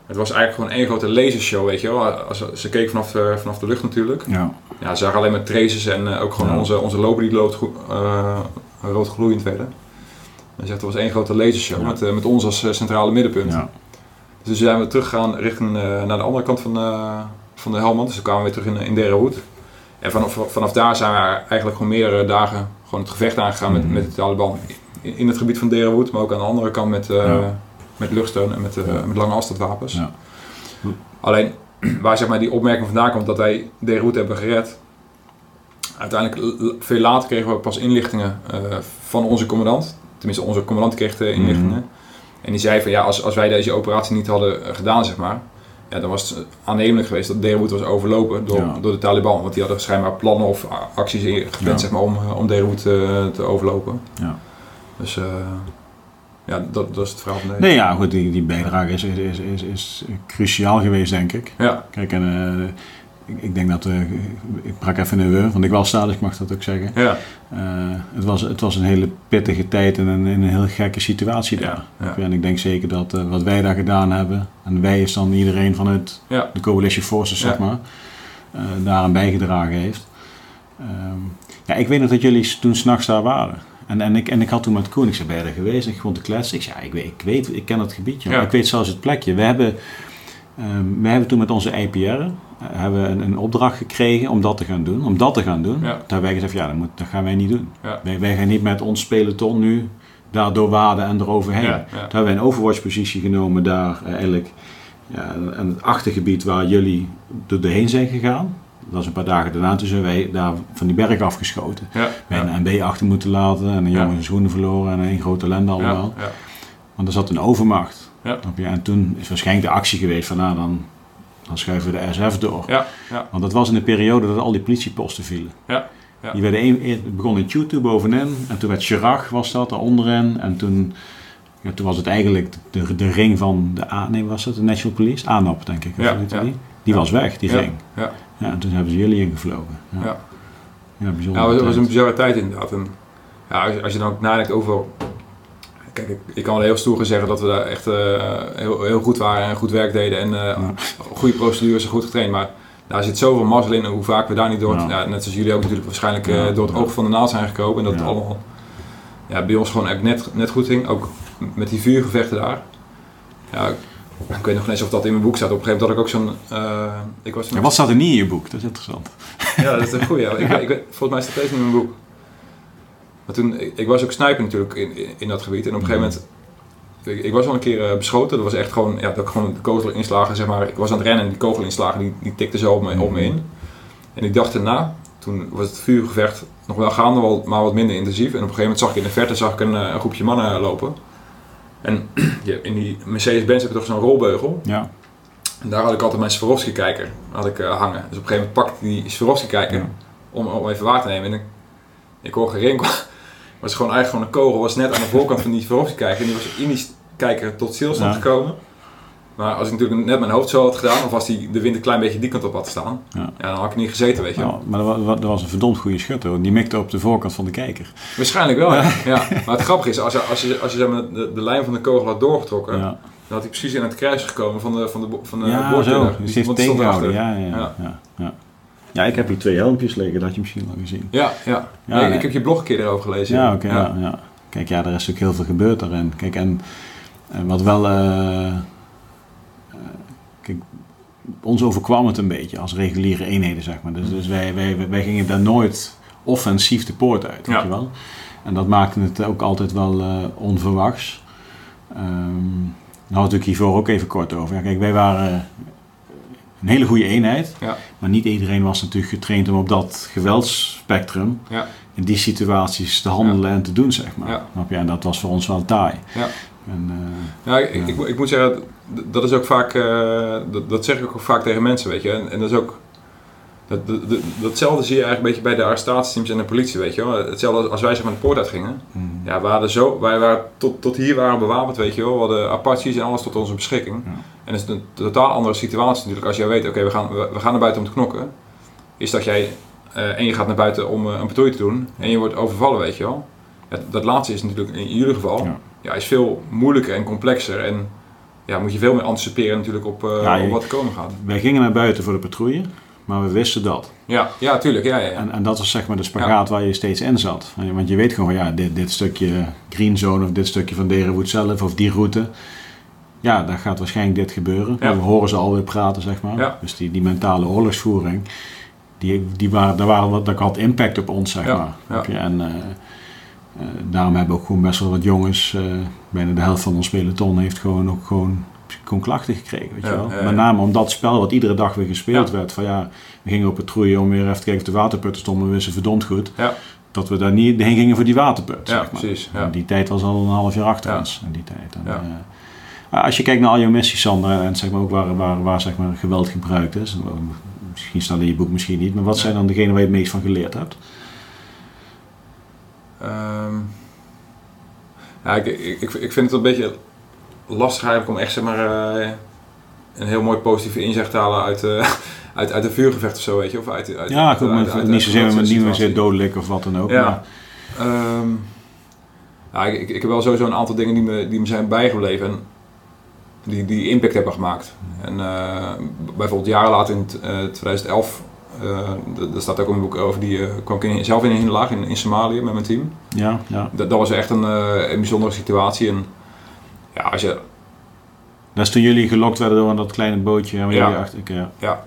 het was eigenlijk gewoon één grote lasershow, weet je wel. Als, ze- keken vanaf de, vanaf de lucht natuurlijk. Ja. Ja, ze zagen alleen maar traces en ook gewoon Ja. onze, onze loper die uh, rood gloeiend werden. Hij zegt, het was één grote lasershow Ja. met, eh, met ons als eh, centrale middenpunt. Ja. Dus toen zijn we teruggegaan richting eh, naar de andere kant van, van de Helmand. Dus toen kwamen we weer terug in, in Derenhoed. En vanaf, vanaf daar zijn we eigenlijk gewoon meerdere dagen gewoon het gevecht aangegaan met, Mhm. met de Taliban. In, in het gebied van Derenhoed, maar ook aan de andere kant met, Ja. met luchtsteun en met, met lange afstandwapens. Ja. Alleen waar zeg maar, die opmerking vandaan komt dat wij Derenhoed hebben gered. Uiteindelijk, veel later kregen we pas inlichtingen van onze commandant. Tenminste, onze commandant kreeg de inlichtingen. Mhm. En die zei van ja, als, als wij deze operatie niet hadden eh, gedaan, zeg maar. Ja, dan was het aannemelijk geweest dat Derenhoed was overlopen door, Ja. door de Taliban. Want die hadden schijnbaar plannen of acties gepland Ja. zeg maar, om, eh, om Derenhoed eh, te overlopen. Ja. Dus ja, dat, dat is het verhaal van deze. Nee, ja, goed, die, die bijdrage is, is, is, is, is cruciaal geweest, denk ik. Ja, Kijk, en ik, ik denk dat, eh, ik brak even een we, want ik was daar, dus ik mag dat ook zeggen. ja, Eh, het, was, het was een hele pittige tijd en een, een heel gekke situatie daar. Ja, ja. En ik denk zeker dat eh, wat wij daar gedaan hebben, en wij is dan iedereen vanuit de Coalition Forces, zeg maar, daaraan bijgedragen heeft. Ehm, ja, ik weet nog dat jullie s- toen s'nachts daar waren. En, en, ik, en ik had toen met Koen, ik zei, ben je geweest? En ik gewoon te kletsen. Ik zei, ja, ik weet, ik weet, ik ken het gebiedje. Ja. Ik weet zelfs het plekje. We hebben, ehm, we hebben toen met onze IPR hebben we een, een opdracht gekregen om dat te gaan doen. Om dat te gaan doen. Ja. Toen hebben wij gezegd, ja, dat, moet, dat gaan wij niet doen. Ja. Wij, wij gaan niet met ons peloton nu daar doorwaden en eroverheen. Ja. Toen hebben wij een overwatch-positie genomen daar eh, eigenlijk aan het achtergebied waar jullie door doorheen zijn gegaan. Dat was een paar dagen daarna, toen zijn wij daar van die berg afgeschoten. ja, Wij een MB achter moeten laten en een jongen schoenen verloren en een grote ellende allemaal. ja, Want er zat een overmacht. Ja. En toen is waarschijnlijk de actie geweest van nou dan, dan schuiven we de SF door. ja, ja, Want dat was in de periode dat al die politieposten vielen. Ja, ja. Die werden een, het begon in Tutu bovenin en toen werd Chirac was dat daaronderin en toen, ja, toen was het eigenlijk de, de ring van de A, nee was dat de National Police? ANAP denk ik. Ja, ja. Die, was weg, die ring. ja. Ja, en toen hebben ze jullie ingevlogen. Ja, Ja. bijzonder. Ja, het was, was een bizarre tijd inderdaad. En, ja, als, je- als je dan ook nadenkt over... Kijk, ik, kan wel heel stoer zeggen dat we daar echt eh, heel, heel goed waren en goed werk deden. En eh, Ja. goede procedures en goed getraind. Maar daar zit zoveel mazzel in en hoe vaak we daar niet door... Ja. Ja. net zoals jullie ook natuurlijk waarschijnlijk eh, door het oog van de naald zijn gekropen. En dat het allemaal ja, bij ons gewoon echt net, net goed ging. Ook met die vuurgevechten daar. Ja, ik, weet nog niet eens of dat in mijn boek staat. Op een gegeven moment had ik ook zo'n... eh, ik was Ja, wat staat er niet in je boek? Dat is interessant. ja, dat is een goeie. Ja. Ik, ik, weet- volgens mij staat deze niet in mijn boek. Maar toen, ik, ik was ook sniper natuurlijk in, in, in dat gebied. En op een gegeven moment, ik, was al een keer eh, beschoten. Dat was echt gewoon, ja, dat ik gewoon de kogel inslagen, zeg maar. Ik was aan het rennen en die kogel inslagen, die, die tikte zo op me, op me in. En ik dacht erna, toen was het vuurgevecht nog wel gaande, maar wat minder intensief. En op een gegeven moment zag ik in de verte zag ik een, eh, een groepje mannen lopen. En in die Mercedes-Benz heb je toch zo'n rolbeugel. Ja. En daar had ik altijd mijn Swarovski-kijker had ik, eh, hangen. Dus op een gegeven moment pakte ik die Swarovski-kijker Ja. om, om even waar te nemen. En ik, ik hoor gerinkel. Was gewoon eigenlijk gewoon een kogel. Was net aan de voorkant van die Swarovski-kijker. En die was in die kijker tot stilstand Ja. gekomen. Maar als ik natuurlijk net mijn hoofd zo had gedaan, of als die, de wind een klein beetje die kant op had staan, Ja. ja, dan had ik niet gezeten, weet je wel. Ja, maar dat was, een verdomd goede schutter. Die mikte op de voorkant van de kijker. Waarschijnlijk wel, ja. ja. Maar het grappige is, als je, als je, als je zeg maar, de, de lijn van de kogel had doorgetrokken, Ja, dan had hij precies in het kruis gekomen van de, van de, van de ja zo. Die- Dus die heeft tegengehouden. Ja, ja, Ja. Ja. Ik heb hier twee helmpjes liggen. Dat had je misschien al gezien. Ja, ja. Ja, Nee, nee. Ik heb je blog een keer erover gelezen. Ja, oké. ja. Ja, Kijk, ja, er is ook heel veel gebeurd daarin. Kijk, en, en wat wel... eh, eh, kijk, ons overkwam het een beetje als reguliere eenheden, zeg maar. Dus, dus wij, wij, wij gingen daar nooit offensief de poort uit, weet je wel. En dat maakte het ook altijd wel eh, onverwachts. Ehm nou, natuurlijk hiervoor ook even kort over. Ja, kijk, wij waren... een hele goede eenheid. Ja. Maar niet iedereen was natuurlijk getraind om op dat geweldsspectrum Ja. in die situaties te handelen en te doen, zeg maar. Ja. Snap je? En dat was voor ons wel taai. Ja. En, eh, Ja, ik. Ik, ik moet zeggen, dat is ook vaak, eh, dat, dat zeg ik ook vaak tegen mensen, weet je. En, en dat is ook, dat, dat, dat- datzelfde zie je eigenlijk een beetje bij de arrestatieteams en de politie, weet je wel. Hetzelfde als- wij zeg maar de poort uit gingen. mm, Ja, we hadden zo, wij waren tot, tot hier waren bewapend, weet je wel. We hadden Apaches en alles tot onze beschikking. En het is een totaal andere situatie natuurlijk als jij weet, oké, we, gaan, we, we gaan naar buiten om te knokken. Is dat jij, eh, en je gaat naar buiten om eh, een patrouille te doen en je wordt overvallen, weet je wel. Ja, dat laatste is natuurlijk in jullie geval, Ja. ja. is veel moeilijker en complexer. En ja, moet je veel meer anticiperen natuurlijk op, Ja, je- op wat er komen gaat. wij gingen naar buiten voor de patrouille, maar we wisten dat. Ja, ja tuurlijk. Ja, ja, ja. En, en dat was zeg maar de spagaat waar je steeds in zat. Want je weet gewoon ja, dit, dit stukje green zone of dit stukje van Derenwood zelf of die route. Ja, daar gaat waarschijnlijk dit gebeuren. We horen ze alweer praten, zeg maar. Ja. Dus die, die mentale oorlogsvoering, die, die waren, daar waren wat, dat had impact op ons, zeg maar. En eh, eh, daarom hebben we ook gewoon best wel wat jongens, eh, bijna de helft van ons peloton heeft gewoon ook gewoon, gewoon klachten gekregen, weet je wel. Met name om dat spel wat iedere dag weer gespeeld werd. Van ja, we gingen op patrouille om weer even te kijken of de waterputten stonden. We wisten verdomd goed Ja. dat we daar niet heen gingen voor die waterput. Ja, zeg maar. precies, ja. En die tijd was al een half jaar achter Ja. ons. In die tijd. En, eh, als je kijkt naar al jouw missies, Sander, en zeg maar ook waar, waar, waar zeg maar, geweld gebruikt is. Misschien staat in je boek, misschien niet. Maar wat zijn dan degenen waar je het meest van geleerd hebt? Ehm, ja, ik, ik, ik vind het een beetje lastig eigenlijk om echt zeg maar, eh, een heel mooi positieve inzicht te halen uit, eh, uit, uit een vuurgevecht of zo, weet je. Of uit, uit, ja, goed, uit- uit- niet zozeer, niet dodelijk of wat dan ook. Ja. Maar, Ehm, ja, ik, ik, ik heb wel sowieso een aantal dingen die me, die me zijn bijgebleven en die, die impact hebben gemaakt. En eh, bijvoorbeeld jaren later in t- eh, 2011, eh, d- daar staat ook een boek over, die kwam ik in- zelf in een hinderlaag in, in Somalië met mijn team. ja, ja. Dat, dat was echt een, een bijzondere situatie. En ja, als je, Dat is toen jullie gelokt werden door dat kleine bootje. Ja. achter, ja. ja,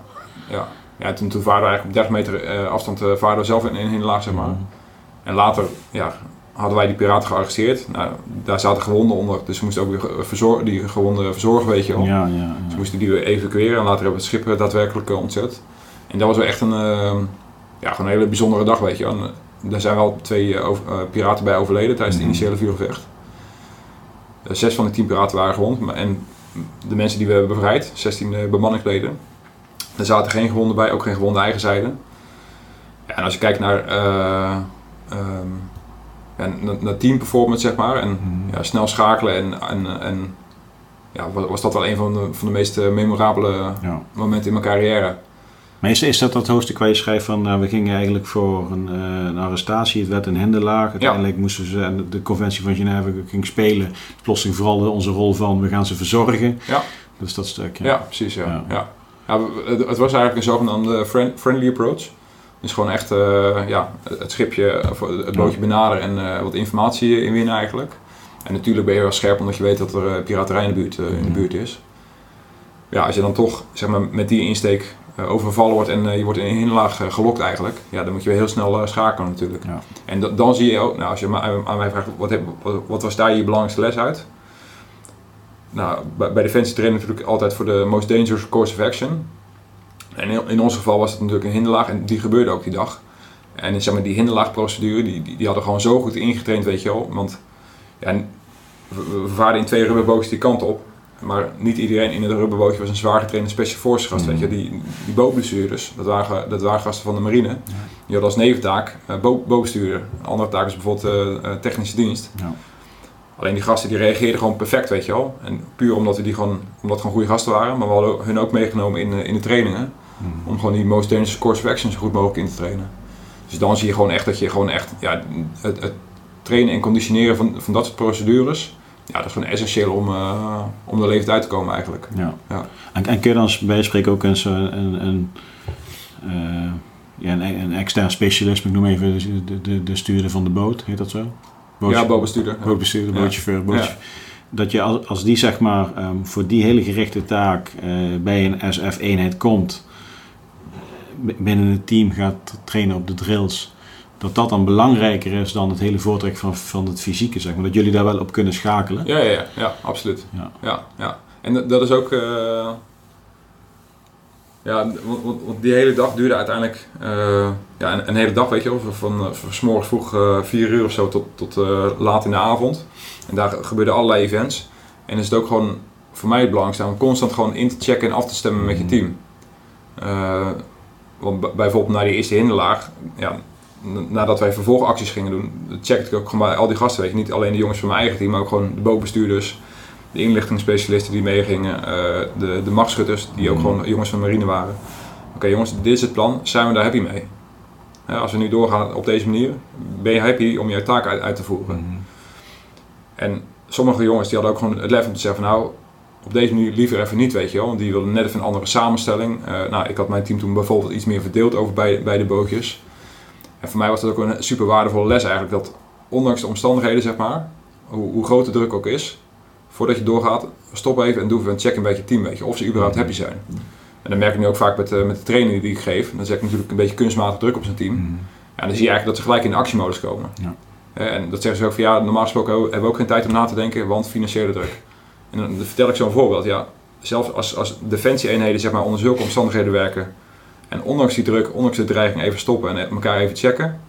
ja, ja toen, toen varen we eigenlijk op 30 meter eh, afstand uh, zelf in een hinderlaag, zeg maar. En later ja, hadden wij die piraten gearresteerd. Nou, daar zaten gewonden onder, dus we moesten ook weer verzor- die gewonden verzorgen, weet je wel. Ja, ja, ja. Dus we moesten die weer evacueren en later hebben we het schip eh, daadwerkelijk ontzet. En dat was wel echt een, eh, ja, gewoon een hele bijzondere dag, weet je. wel. En, daar zijn wel twee over- piraten bij overleden tijdens het Mhm. initiële vuurgevecht. Eh, zes van de tien piraten waren gewond. En de mensen die we hebben bevrijd, 16 eh, bemanningsleden, er zaten geen gewonden bij, ook geen gewonde eigen zijde. Ja, en als je kijkt naar, ehm, ja, naar, performance, zeg maar, en Mhm. ja, snel schakelen en, en, en ja, was, was dat wel een van de, van de meest eh, memorabele momenten in mijn carrière. Maar is, dat dat hoofdstuk waar je schrijft van nou, we gingen eigenlijk voor een, eh, een arrestatie, het werd een hinderlaag. Uiteindelijk moesten ze en de conventie van Genève ging spelen. Plotseling vooral onze rol van we gaan ze verzorgen. Ja. Dus dat stuk. Ja, precies. Ja. Ja. Ja. Het, was eigenlijk een zogenaamde friend- friendly approach. Dus gewoon echt eh, ja, het schipje, het bootje benaderen en eh, wat informatie inwinnen eigenlijk. En natuurlijk ben je wel scherp omdat je weet dat er piraterij in de buurt, in de Mhm. buurt is. Ja, als je dan toch zeg maar, met die insteek overvallen wordt en eh, je wordt in een hinderlaag eh, gelokt eigenlijk, ja, dan moet je weer heel snel eh, schakelen natuurlijk. Ja. En da- dan zie je ook, nou, als je aan mij vraagt, wat, heb, wat, wat was daar je belangrijkste les uit? Nou, bij, bij Defensie trainen natuurlijk altijd voor de most dangerous course of action. En in, in ons geval was het natuurlijk een hinderlaag en die gebeurde ook die dag. En zeg maar, die hinderlaagprocedure, die, die, die hadden gewoon zo goed ingetraind, weet je wel. Want ja, we, we vaarden in twee rubberbootjes die kant op. Maar niet iedereen in het rubberbootje was een zwaar getrainde special forces gast, weet je. Die, die bootbestuurders, dat waren, dat waren gasten van de marine. Die hadden als neventaak uh, bootbestuurder. Een andere taak is bijvoorbeeld uh, technische dienst. Ja. Alleen die gasten die reageerden gewoon perfect, weet je wel. En puur omdat, we die gewoon, omdat gewoon goede gasten waren. Maar we hadden hun ook meegenomen in, in de trainingen. Mhm. Om gewoon die most dangerous course of action zo goed mogelijk in te trainen. Dus dan zie je gewoon echt dat je gewoon echt ja, het, het trainen en conditioneren van, van dat soort procedures. Ja, dat is gewoon essentieel om, uh, om de leeftijd te komen eigenlijk. Ja. Ja. En, en kun je dan bij spreken ook eens een, een, een, uh, ja, een, een extern specialist, ik noem even de, de, de stuurder van de boot, heet dat zo? Bootje, ja, bootbestuurder. Bootbestuurder, ja. bootchauffeur, bootje. Dat je als, als die zeg maar um, voor die hele gerichte taak uh, bij een SF-eenheid komt, binnen het team gaat trainen op de drills, dat dat dan belangrijker is dan het hele voortrek van, van het fysieke, zeg maar. Dat jullie daar wel op kunnen schakelen. Ja, ja, ja, ja absoluut. Ja. Ja, ja. En dat is ook... Uh, Ja, want, die hele dag duurde uiteindelijk eh, ja, een, een hele dag, weet je wel. Van, van, van 's morgens vroeg eh 4 uur of zo tot, tot eh, laat in de avond. En daar gebeurden allerlei events. En is het ook gewoon voor mij het belangrijkste om constant gewoon in te checken en af te stemmen met je team. Eh, want bijvoorbeeld na die eerste hinderlaag, ja, nadat wij vervolgacties gingen doen, checkte ik ook gewoon bij al die gasten, weet je, niet alleen de jongens van mijn eigen team, maar ook gewoon de bootbestuurders, de inlichtingsspecialisten die meegingen, eh, de, de machtschutters, die ook Mhm. gewoon jongens van marine waren. Oké jongens, dit is het plan, zijn we daar happy mee? Als we nu doorgaan op deze manier, ben je happy om je taak uit, uit te voeren? Mhm. En sommige jongens die hadden ook gewoon het lef om te zeggen van nou, op deze manier liever even niet, weet je wel. Want die wilden net even een andere samenstelling. Eh, nou, ik had mijn team toen bijvoorbeeld iets meer verdeeld over beide, beide bootjes. En voor mij was dat ook een super waardevolle les eigenlijk. Dat ondanks de omstandigheden, zeg maar, hoe, hoe groot de druk ook is, voordat je doorgaat, stop even en doe even een check in bij je team, weet je. Of ze überhaupt happy zijn. En dan merk ik nu ook vaak met, eh, met de trainingen die ik geef. Dan zet ik natuurlijk een beetje kunstmatig druk op zijn team. Mhm. Ja, dan zie je eigenlijk dat ze gelijk in de actiemodus komen. Ja. En dat zeggen ze ook van ja, normaal gesproken hebben we ook geen tijd om na te denken, want financiële druk. En dan vertel ik zo'n voorbeeld. Ja, zelfs als, als defensie-eenheden zeg maar, onder zulke omstandigheden werken en ondanks die druk, ondanks de dreiging even stoppen en elkaar even checken,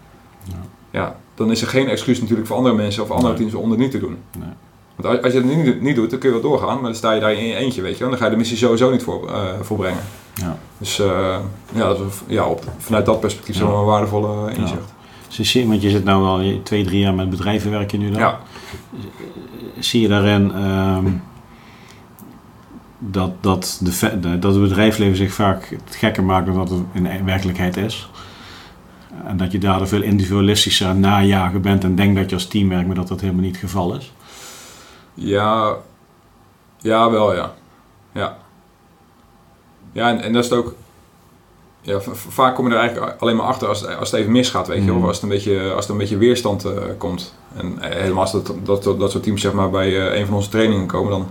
Ja. ja, dan is er geen excuus natuurlijk voor andere mensen of andere Nee. teams om het niet te doen. Nee. Want als, je het niet, niet doet, dan kun je wel doorgaan, maar dan sta je daar in je eentje, weet je wel. Dan ga je de missie sowieso niet voor, eh, volbrengen. Ja. Dus eh, ja, dat is, ja op, vanuit dat perspectief is Ja. wel een waardevolle eh, inzicht. Zie- want je zit nu al je- twee, drie jaar met bedrijven werken nu dan. Ja. Zie je daarin ehm, dat, dat, de, dat het bedrijfsleven zich vaak het gekker maakt dan dat het in werkelijkheid is? En dat je daardoor veel individualistischer aan najagen bent en denkt dat je als team werkt, maar dat dat helemaal niet het geval is? Ja, ja wel ja. Ja, ja en, en dat is het ook... Ja, vaak kom je er eigenlijk alleen maar achter als, het- als het even misgaat, weet je wel. Mhm. Of als, het een beetje, als er een beetje weerstand eh, komt. En eh, helemaal als dat, dat, dat, dat soort teams zeg maar, bij eh, een van onze trainingen komen, dan,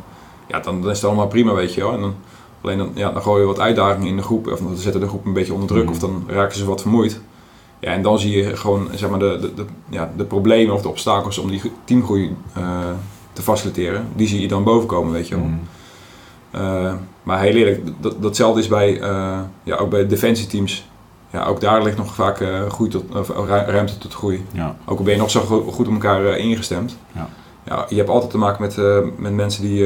ja, dan, dan is het allemaal prima, weet je wel. En dan, alleen dan, ja, dan gooi je wat uitdagingen in de groep, of dan zetten de groep een beetje onder druk, Mhm. of dan raken ze wat vermoeid. Ja, en dan zie je gewoon zeg maar, de, de, de, ja, de problemen of de obstakels om die teamgroei eh, te faciliteren, die zie je dan boven komen, weet je wel. Mhm. Uh, maar heel eerlijk, dat, datzelfde is bij, uh, ja, ook bij defensieteams. Ja, ook daar ligt nog vaak groei tot, ruimte tot groei. Ja. Ook al ben je nog zo go goed op elkaar ingestemd. Ja. Ja, je hebt altijd te maken met, uh, met mensen die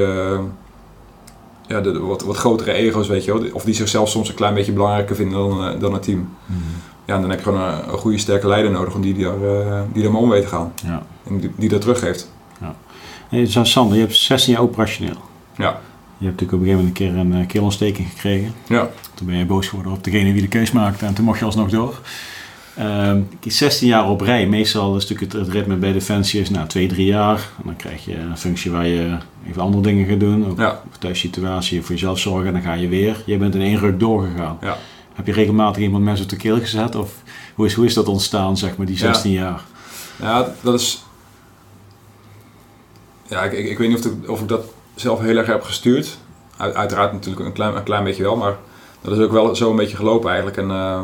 ja, de, de, wat, wat grotere ego's, weet je wel. Of die zichzelf soms een klein beetje belangrijker vinden dan, uh, dan het team. Mhm. Ja, en dan heb je gewoon een, een goede sterke leider nodig om die, die, daar, die daar maar om weet te gaan. Ja. En die, die dat teruggeeft. Ja. Hey, Sander, je hebt 16 jaar operationeel. Ja. Je hebt natuurlijk op een gegeven moment een keer een keelontsteking gekregen. Ja. Toen ben je boos geworden op degene die de keus maakte en toen mocht je alsnog door. Uh, 16 jaar op rij, meestal is natuurlijk het, het ritme bij Defensie is na 2, 3 jaar. En dan krijg je een functie waar je even andere dingen gaat doen. Ook ja. thuissituatie, voor jezelf zorgen en dan ga je weer. Je bent in één ruk doorgegaan. Ja. Heb je regelmatig iemand mensen op de keel gezet? Of hoe is, hoe is dat ontstaan, zeg maar, die 16 ja. jaar? Ja, dat is... Ja, ik, ik, ik weet niet of ik, of ik dat zelf heel erg heb gestuurd. Uit, uiteraard natuurlijk een klein, een klein beetje wel, maar dat is ook wel zo een beetje gelopen eigenlijk. En, uh,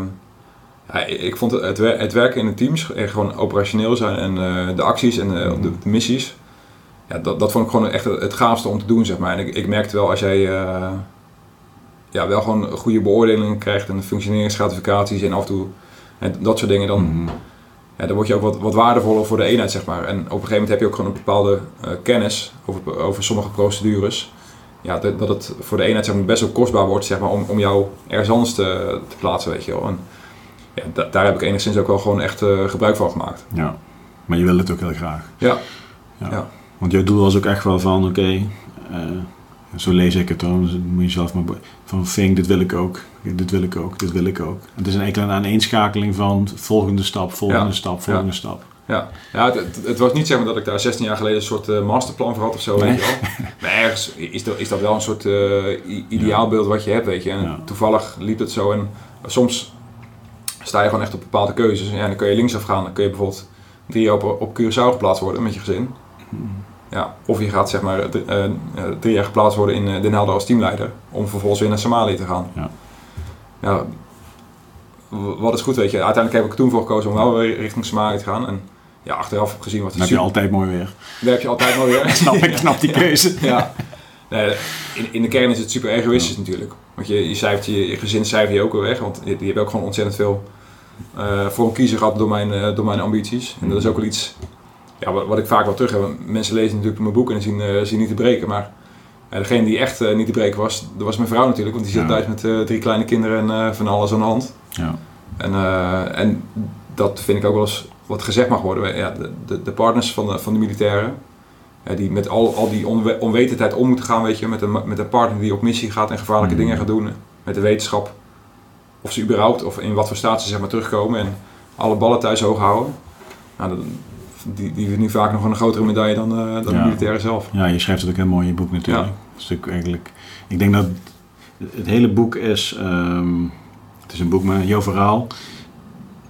ja, ik vond het, het, werken in de teams, gewoon operationeel zijn en uh, de acties en uh, de, de, missies, ja, dat, dat vond ik gewoon echt het, gaafste om te doen, zeg maar. En ik, ik merkte wel als jij uh, ja, wel gewoon goede beoordelingen krijgt en functioneringsgratificaties en af en toe en dat soort dingen, dan, Mhm. ja, dan word je ook wat, wat waardevoller voor de eenheid, zeg maar. En op een gegeven moment heb je ook gewoon een bepaalde kennis over, over sommige procedures ja, dat, dat het voor de eenheid zeg maar, best wel kostbaar wordt zeg maar, om, om jou ergens anders te, te plaatsen, weet je wel. En ja, da, daar heb ik enigszins ook wel gewoon echt uh, gebruik van gemaakt. Ja, maar je wil het ook heel graag. Ja. ja. ja. Want jouw doel was ook echt wel van, oké, okay, uh, zo lees ik het dan, dus moet je zelf maar van Fink, dit wil ik ook, dit wil ik ook, dit wil ik ook. Het is een enkele aaneenschakeling van volgende stap, volgende ja. stap, volgende stap. Ja, ja het, het, het, was niet zeg maar dat ik daar 16 jaar geleden een soort uh, masterplan voor had of zo, nee. weet je wel. Maar ergens is dat, is dat wel een soort uh, ideaalbeeld wat je hebt, weet je. En ja. toevallig liep het zo en soms sta je gewoon echt op bepaalde keuzes. En ja, dan kun je linksaf gaan, dan kun je bijvoorbeeld drie jaar op, op Curaçao geplaatst worden met je gezin. Ja, of je gaat zeg maar uh, drie jaar geplaatst worden in Den Helder als teamleider, om vervolgens weer naar Somalië te gaan. Ja. ja wat is goed, weet je. Uiteindelijk heb ik toen voor gekozen om wel weer richting Somalië te gaan. En ja, achteraf gezien wat Dan heb je altijd mooi weer. Daar heb je altijd mooi weer. snap ik, snap die keuze. ja. Nee, in, in de kern is het super egoïstisch natuurlijk. Want je, je, cijfert je, je gezin cijfer je ook wel weg. Want die, die hebben ook gewoon ontzettend veel uh, voor een kiezer gehad door mijn, uh, door mijn ambities. En dat is ook wel iets ja, wat, wat ik vaak wel terug heb. Mensen lezen natuurlijk mijn boek en zien, uh, zien niet te breken. Maar degene die echt niet te breken was, dat was mijn vrouw natuurlijk. Want die zit ja. thuis met drie kleine kinderen en van alles aan de hand. Ja. En, en dat vind ik ook wel eens wat gezegd mag worden. Ja, de, de, de partners van de, van de militairen die met al, al die onwe onwetendheid om moeten gaan, weet je, met een, met een partner die op missie gaat en gevaarlijke mm. dingen gaat doen, met de wetenschap, of ze überhaupt, of in wat voor staat ze zeg maar terugkomen en alle ballen thuis hoog houden. Nou, dat, die, die nu vaak nog een grotere medaille dan, uh, dan de militairen zelf. Ja, je schrijft het ook heel mooi in je boek natuurlijk. Ja. eigenlijk, ik denk dat het hele boek is, um, het is een boek met jouw verhaal,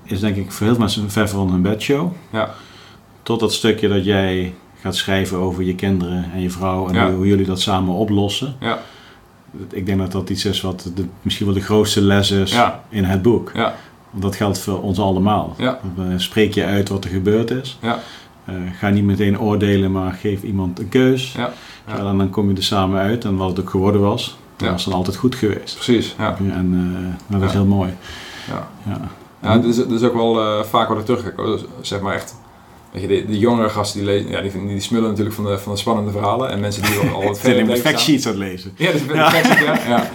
is denk ik voor heel veel mensen ver van hun bedshow. Ja. Tot dat stukje dat jij gaat schrijven over je kinderen en je vrouw en hoe, jullie dat samen oplossen. Ja. Ik denk dat dat iets is wat de, misschien wel de grootste les is in het boek. Ja. Want dat geldt voor ons allemaal. Ja. Spreek je uit wat er gebeurd is. Ja. Uh, ga niet meteen oordelen, maar geef iemand een keus. Ja. Ja. en dan kom je er samen uit. En wat het ook geworden was, dan was het altijd goed geweest. Precies. Ja. En uh, dat is heel mooi. Ja. Ja. Ja, dat, is, dat is ook wel uh, vaak wat ik terugkijk. Zeg maar echt Weet je, de, de jongere gasten die, lezen, ja, die, die smullen natuurlijk van de, van de spannende verhalen. En mensen die al wat verder zijn. fact sheets aan het lezen. Ja, dat is ja. fact ja. ja.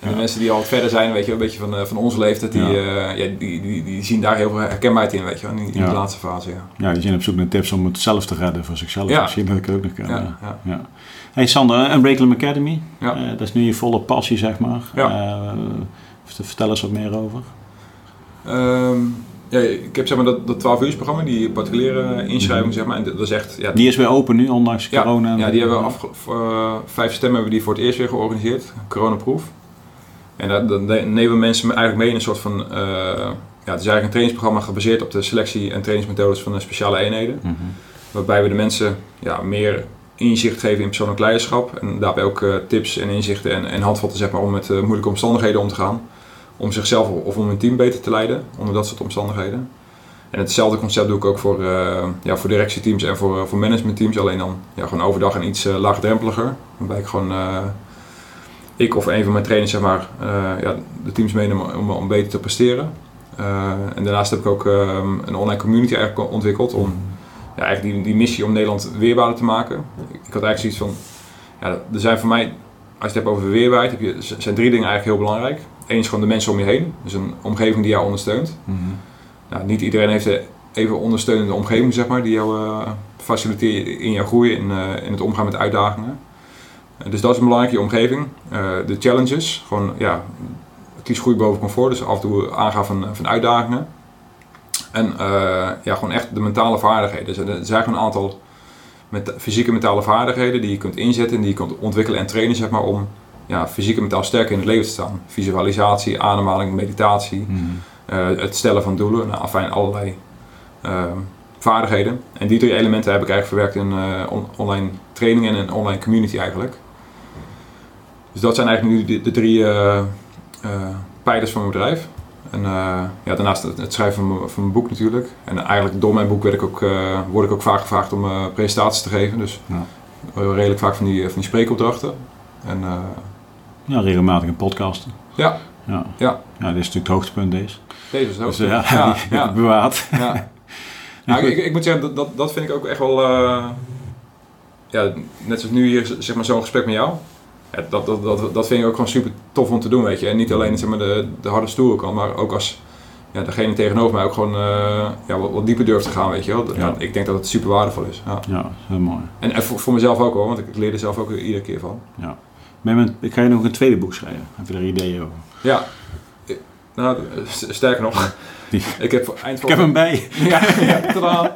En de mensen die al wat verder zijn, weet je, een beetje van, uh, van onze leeftijd, die, ja. Uh, ja, die, die, die, zien daar heel veel herkenbaarheid in, weet je, in, in de laatste fase. Ja. ja, die zijn op zoek naar tips om het zelf te redden voor zichzelf. Ja. Misschien dat ik ook nog kan. Ja, ja. Hey Sander, Unbreakable Academy, ja. Uh, dat is nu je volle passie, zeg maar. Ja. vertel eens wat meer over. Um, ja, ik heb zeg maar dat, dat 12 uur programma, die particuliere inschrijving zeg maar. En dat is echt, ja, die is weer open nu, ondanks corona? Ja, die hebben we af, uh, vijf stemmen hebben die voor het eerst weer georganiseerd, coronaproof. En dan nemen we mensen eigenlijk mee in een soort van, uh, ja, het is eigenlijk een trainingsprogramma gebaseerd op de selectie en trainingsmethodes van de speciale eenheden. Mm -hmm. Waarbij we de mensen ja, meer inzicht geven in persoonlijk leiderschap en daarbij ook uh, tips en inzichten en, en handvatten zeg maar, om met moeilijke omstandigheden om te gaan om zichzelf of om een team beter te leiden onder dat soort omstandigheden. En hetzelfde concept doe ik ook voor, uh, ja, voor directieteams en voor, voor managementteams, alleen dan ja, gewoon overdag en iets uh, laagdrempeliger. Waarbij ik gewoon, ik of een van mijn trainers zeg maar, ja, de teams meenemen om, om beter te presteren. en daarnaast heb ik ook een online community eigenlijk ontwikkeld om ja, eigenlijk die, die missie om Nederland weerbaarder te maken. Ik had eigenlijk zoiets van, ja, er zijn voor mij, als je het hebt over weerbaarheid, je, zijn drie dingen eigenlijk heel belangrijk. Eén is gewoon de mensen om je heen. Dus een omgeving die jou ondersteunt. Mhm. nou, niet iedereen heeft een even ondersteunende omgeving, zeg maar, die jou uh, faciliteert in jouw groei, in, uh, in het omgaan met uitdagingen. Uh, dus dat is een belangrijke omgeving. de challenges, gewoon ja, kies groei boven comfort, dus af en toe aangaan van, van uitdagingen. En ja, gewoon echt de mentale vaardigheden. Dus er zijn gewoon een aantal met fysieke mentale vaardigheden die je kunt inzetten en die je kunt ontwikkelen en trainen, zeg maar, om ja, fysiek en mentaal sterker in het leven te staan. Visualisatie, ademhaling, meditatie, hmm. eh, het stellen van doelen, nou, afijn allerlei uh, vaardigheden. En die drie elementen heb ik eigenlijk verwerkt in uh, online training en een online community eigenlijk. Dus dat zijn eigenlijk nu de, de drie pijlers van mijn bedrijf. En ja, daarnaast het, schrijven van mijn, van mijn, boek natuurlijk. En eigenlijk door mijn boek werd ik ook, word ik ook vaak gevraagd om presentaties te geven. Dus ja. redelijk vaak van die, van die spreekopdrachten. En ja, regelmatig een podcasten. Ja. Ja. ja. ja, dit is natuurlijk het hoogtepunt deze. Deze is het dus, hoogtepunt. Dus, ja, die, ja. bewaard. Ja. nou, ik, ik, moet zeggen, dat, dat, vind ik ook echt wel... Uh, ja, net zoals nu hier, zeg maar, zo'n gesprek met jou. Ja, dat, dat, dat, dat vind ik ook gewoon super tof om te doen, weet je. En niet alleen zeg maar, de, de harde stoel kan, maar ook als ja, degene tegenover mij ook gewoon uh, ja, wat, wat, dieper durft te gaan, weet je wel. Ja. ik denk dat het super waardevol is. Ja, ja heel mooi. En, en voor, voor mezelf ook hoor, want ik leer er zelf ook iedere keer van. Ja ik ga je nog een tweede boek schrijven. Heb je er ideeën over? Ja. Nou, sterker nog. ik heb eind Ik heb hem bij. ja, ja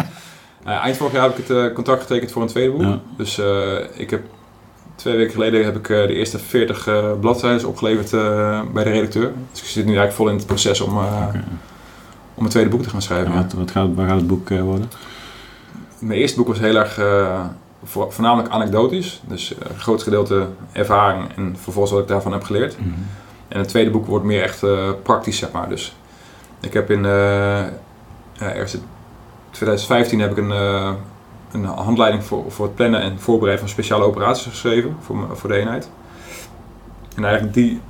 uh, eind vorig jaar heb ik het uh, contract getekend voor een tweede boek. Dus uh, ik heb twee weken geleden heb ik de eerste 40 bladzijden opgeleverd bij de redacteur. Dus ik zit nu eigenlijk vol in het proces om, okay. om een tweede boek te gaan schrijven. Wat, wat gaat, waar gaat het boek worden? Mijn eerste boek was heel erg voornamelijk anekdotisch. Dus een groot gedeelte ervaring en vervolgens wat ik daarvan heb geleerd. Mhm. En het tweede boek wordt meer echt uh, praktisch, zeg maar. Dus ik heb in uh, ergens 2015 heb ik een, een handleiding voor, voor het plannen en voorbereiden van speciale operaties geschreven voor, voor de eenheid. En eigenlijk die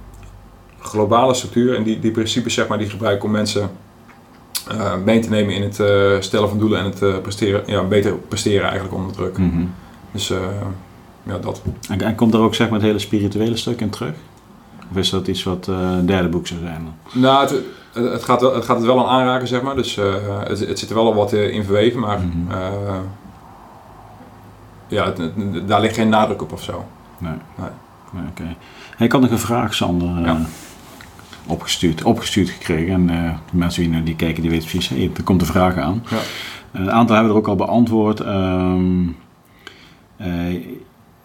globale structuur en die, die principes zeg maar, die gebruik ik om mensen uh, mee te nemen in het uh, stellen van doelen en het uh, presteren, ja, beter presteren eigenlijk onder druk. Mm -hmm. Dus ja, dat. En, en, komt er ook zeg maar het hele spirituele stuk in terug? Of is dat iets wat een derde boek zou zijn? Nou, het, het, gaat, wel, het gaat het wel aan aanraken, zeg maar. Dus het, het, zit er wel al wat in verweven, maar mm -hmm. ja, daar ligt geen nadruk op of zo. Nee. nee. nee Oké. Okay. Ik had nog een vraag, Sander. Ja opgestuurd, opgestuurd gekregen. En uh, de mensen die, die kijken, die weten precies, hey, er komt een vraag aan. Ja. Een aantal hebben we er ook al beantwoord. Um, uh,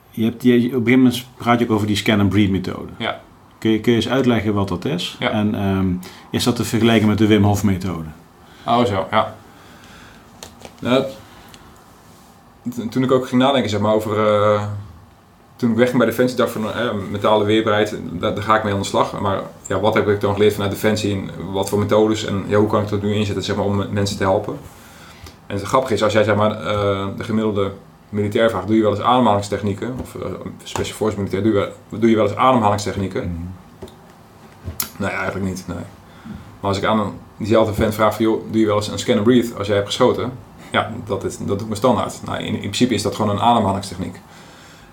je hebt, je, op een gegeven moment praat je ook over die scan-and-breathe methode. Ja. Kun je, kun je eens uitleggen wat dat is? Ja. En um, is dat te vergelijken met de Wim Hof methode? Oh zo, ja. Nou, toen ik ook ging nadenken zeg maar, over... Uh, toen ik wegging bij Defensie dacht van eh, mentale weerbaarheid, daar, daar, ga ik mee aan de slag. Maar ja, wat heb ik dan geleerd vanuit Defensie en wat voor methodes en ja, hoe kan ik dat nu inzetten zeg maar, om mensen te helpen. En het grappige is, als jij zeg maar, uh, de gemiddelde militair vraagt, doe je wel eens ademhalingstechnieken? Of uh, Special Force militair, doe je, wel, doe je wel eens ademhalingstechnieken? Mm. Nee, eigenlijk niet. Nee. Maar als ik aan diezelfde vent vraag van, joh, doe je wel eens een scan and breathe als jij hebt geschoten? Ja, dat, is, dat doet me standaard. Nou, in, in principe is dat gewoon een ademhalingstechniek.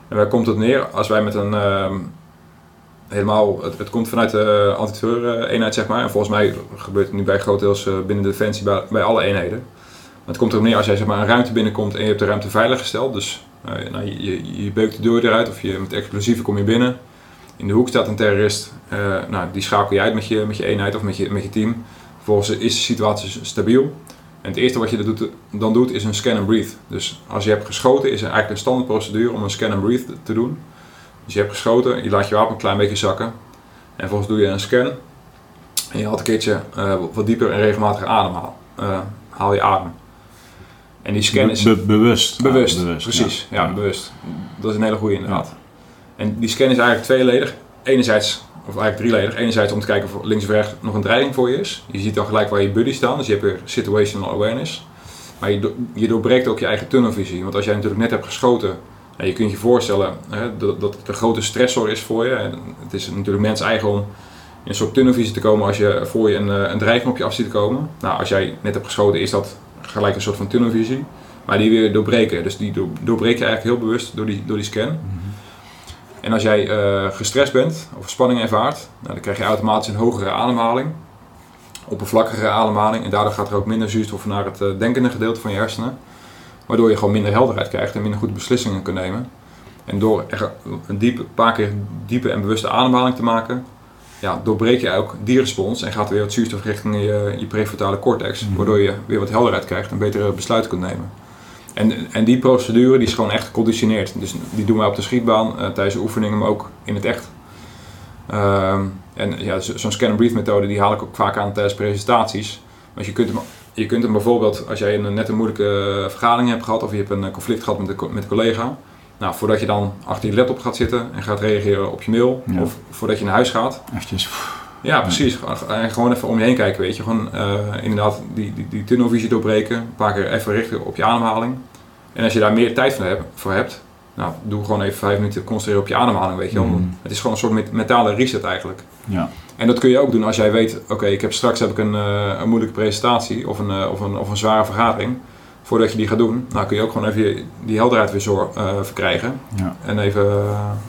En waar komt het neer? Als wij met een uh, helemaal, het, het, komt vanuit de antiterreur-eenheid zeg maar. En volgens mij gebeurt het nu bij groot deels uh, binnen de defensie bij, bij, alle eenheden. Het komt erop neer als jij zeg maar, een ruimte binnenkomt en je hebt de ruimte veilig gesteld. Dus nou, je, je, je, beukt de deur eruit of je, met explosieven kom je binnen. In de hoek staat een terrorist. Uh, nou, die schakel je uit met je, met je eenheid of met je, met je team. Vervolgens is de situatie stabiel. En het eerste wat je doet, dan doet is een scan and breathe. Dus als je hebt geschoten is eigenlijk een standaard procedure om een scan and breathe te doen. Dus je hebt geschoten, je laat je wapen een klein beetje zakken. En vervolgens doe je een scan. En je haalt een keertje uh, wat dieper en regelmatig ademhaal. Uh, haal je adem. En die scan is... Be bewust. Bewust, bewust precies. Ja, ja, bewust. Dat is een hele goede inderdaad. En die scan is eigenlijk tweeledig. Enerzijds of eigenlijk drieledig. Enerzijds om te kijken of links of rechts nog een dreiging voor je is. Je ziet dan gelijk waar je buddy staan, dus je hebt weer situational awareness. Maar je, do je doorbreekt ook je eigen tunnelvisie. Want als jij natuurlijk net hebt geschoten, je kunt je voorstellen hè, dat, dat het een grote stressor is voor je. En het is natuurlijk mens eigen om in een soort tunnelvisie te komen als je voor je een, eh, een dreiging op je af ziet komen. Nou, als jij net hebt geschoten, is dat gelijk een soort van tunnelvisie. Maar die weer doorbreken. Dus die doorbreek je eigenlijk heel bewust door die, door die scan. Mhm. En als jij uh, gestrest bent of spanning ervaart, nou, dan krijg je automatisch een hogere ademhaling, oppervlakkige ademhaling. En daardoor gaat er ook minder zuurstof naar het uh, denkende gedeelte van je hersenen. Waardoor je gewoon minder helderheid krijgt en minder goede beslissingen kunt nemen. En door een diepe, paar keer diepe en bewuste ademhaling te maken, ja, doorbreek je ook die respons en gaat er weer wat zuurstof richting je, je prefrontale cortex. Mhm. Waardoor je weer wat helderheid krijgt en betere besluiten kunt nemen. En, en die procedure die is gewoon echt geconditioneerd. Dus die doen wij op de schietbaan uh, tijdens de oefeningen, maar ook in het echt. Uh, en ja, zo'n scan-and-breathe methode die haal ik ook vaak aan tijdens presentaties. Want je kunt hem, je kunt hem bijvoorbeeld, als jij een, net een moeilijke eh, vergadering hebt gehad of je hebt een eh, conflict gehad met, de, met een collega. Nou, voordat je dan achter je laptop gaat zitten en gaat reageren op je mail, of voordat je naar huis gaat. Eventjes. Ja, precies. En gewoon even om je heen kijken, weet je. Gewoon uh, inderdaad die, die, die tunnelvisie doorbreken. Een paar keer even richten op je ademhaling. En als je daar meer tijd voor, hebt, voor hebt nou, doe gewoon even vijf minuten concentreren op je ademhaling, weet je wel. Mm. Het is gewoon een soort mentale reset eigenlijk. Ja. En dat kun je ook doen als jij weet, oké, ik heb straks heb ik een, uh, een moeilijke presentatie of een, uh, of, een, of een zware vergadering. Voordat je die gaat doen, nou kun je ook gewoon even die helderheid weer zo, uh, verkrijgen. Ja. En even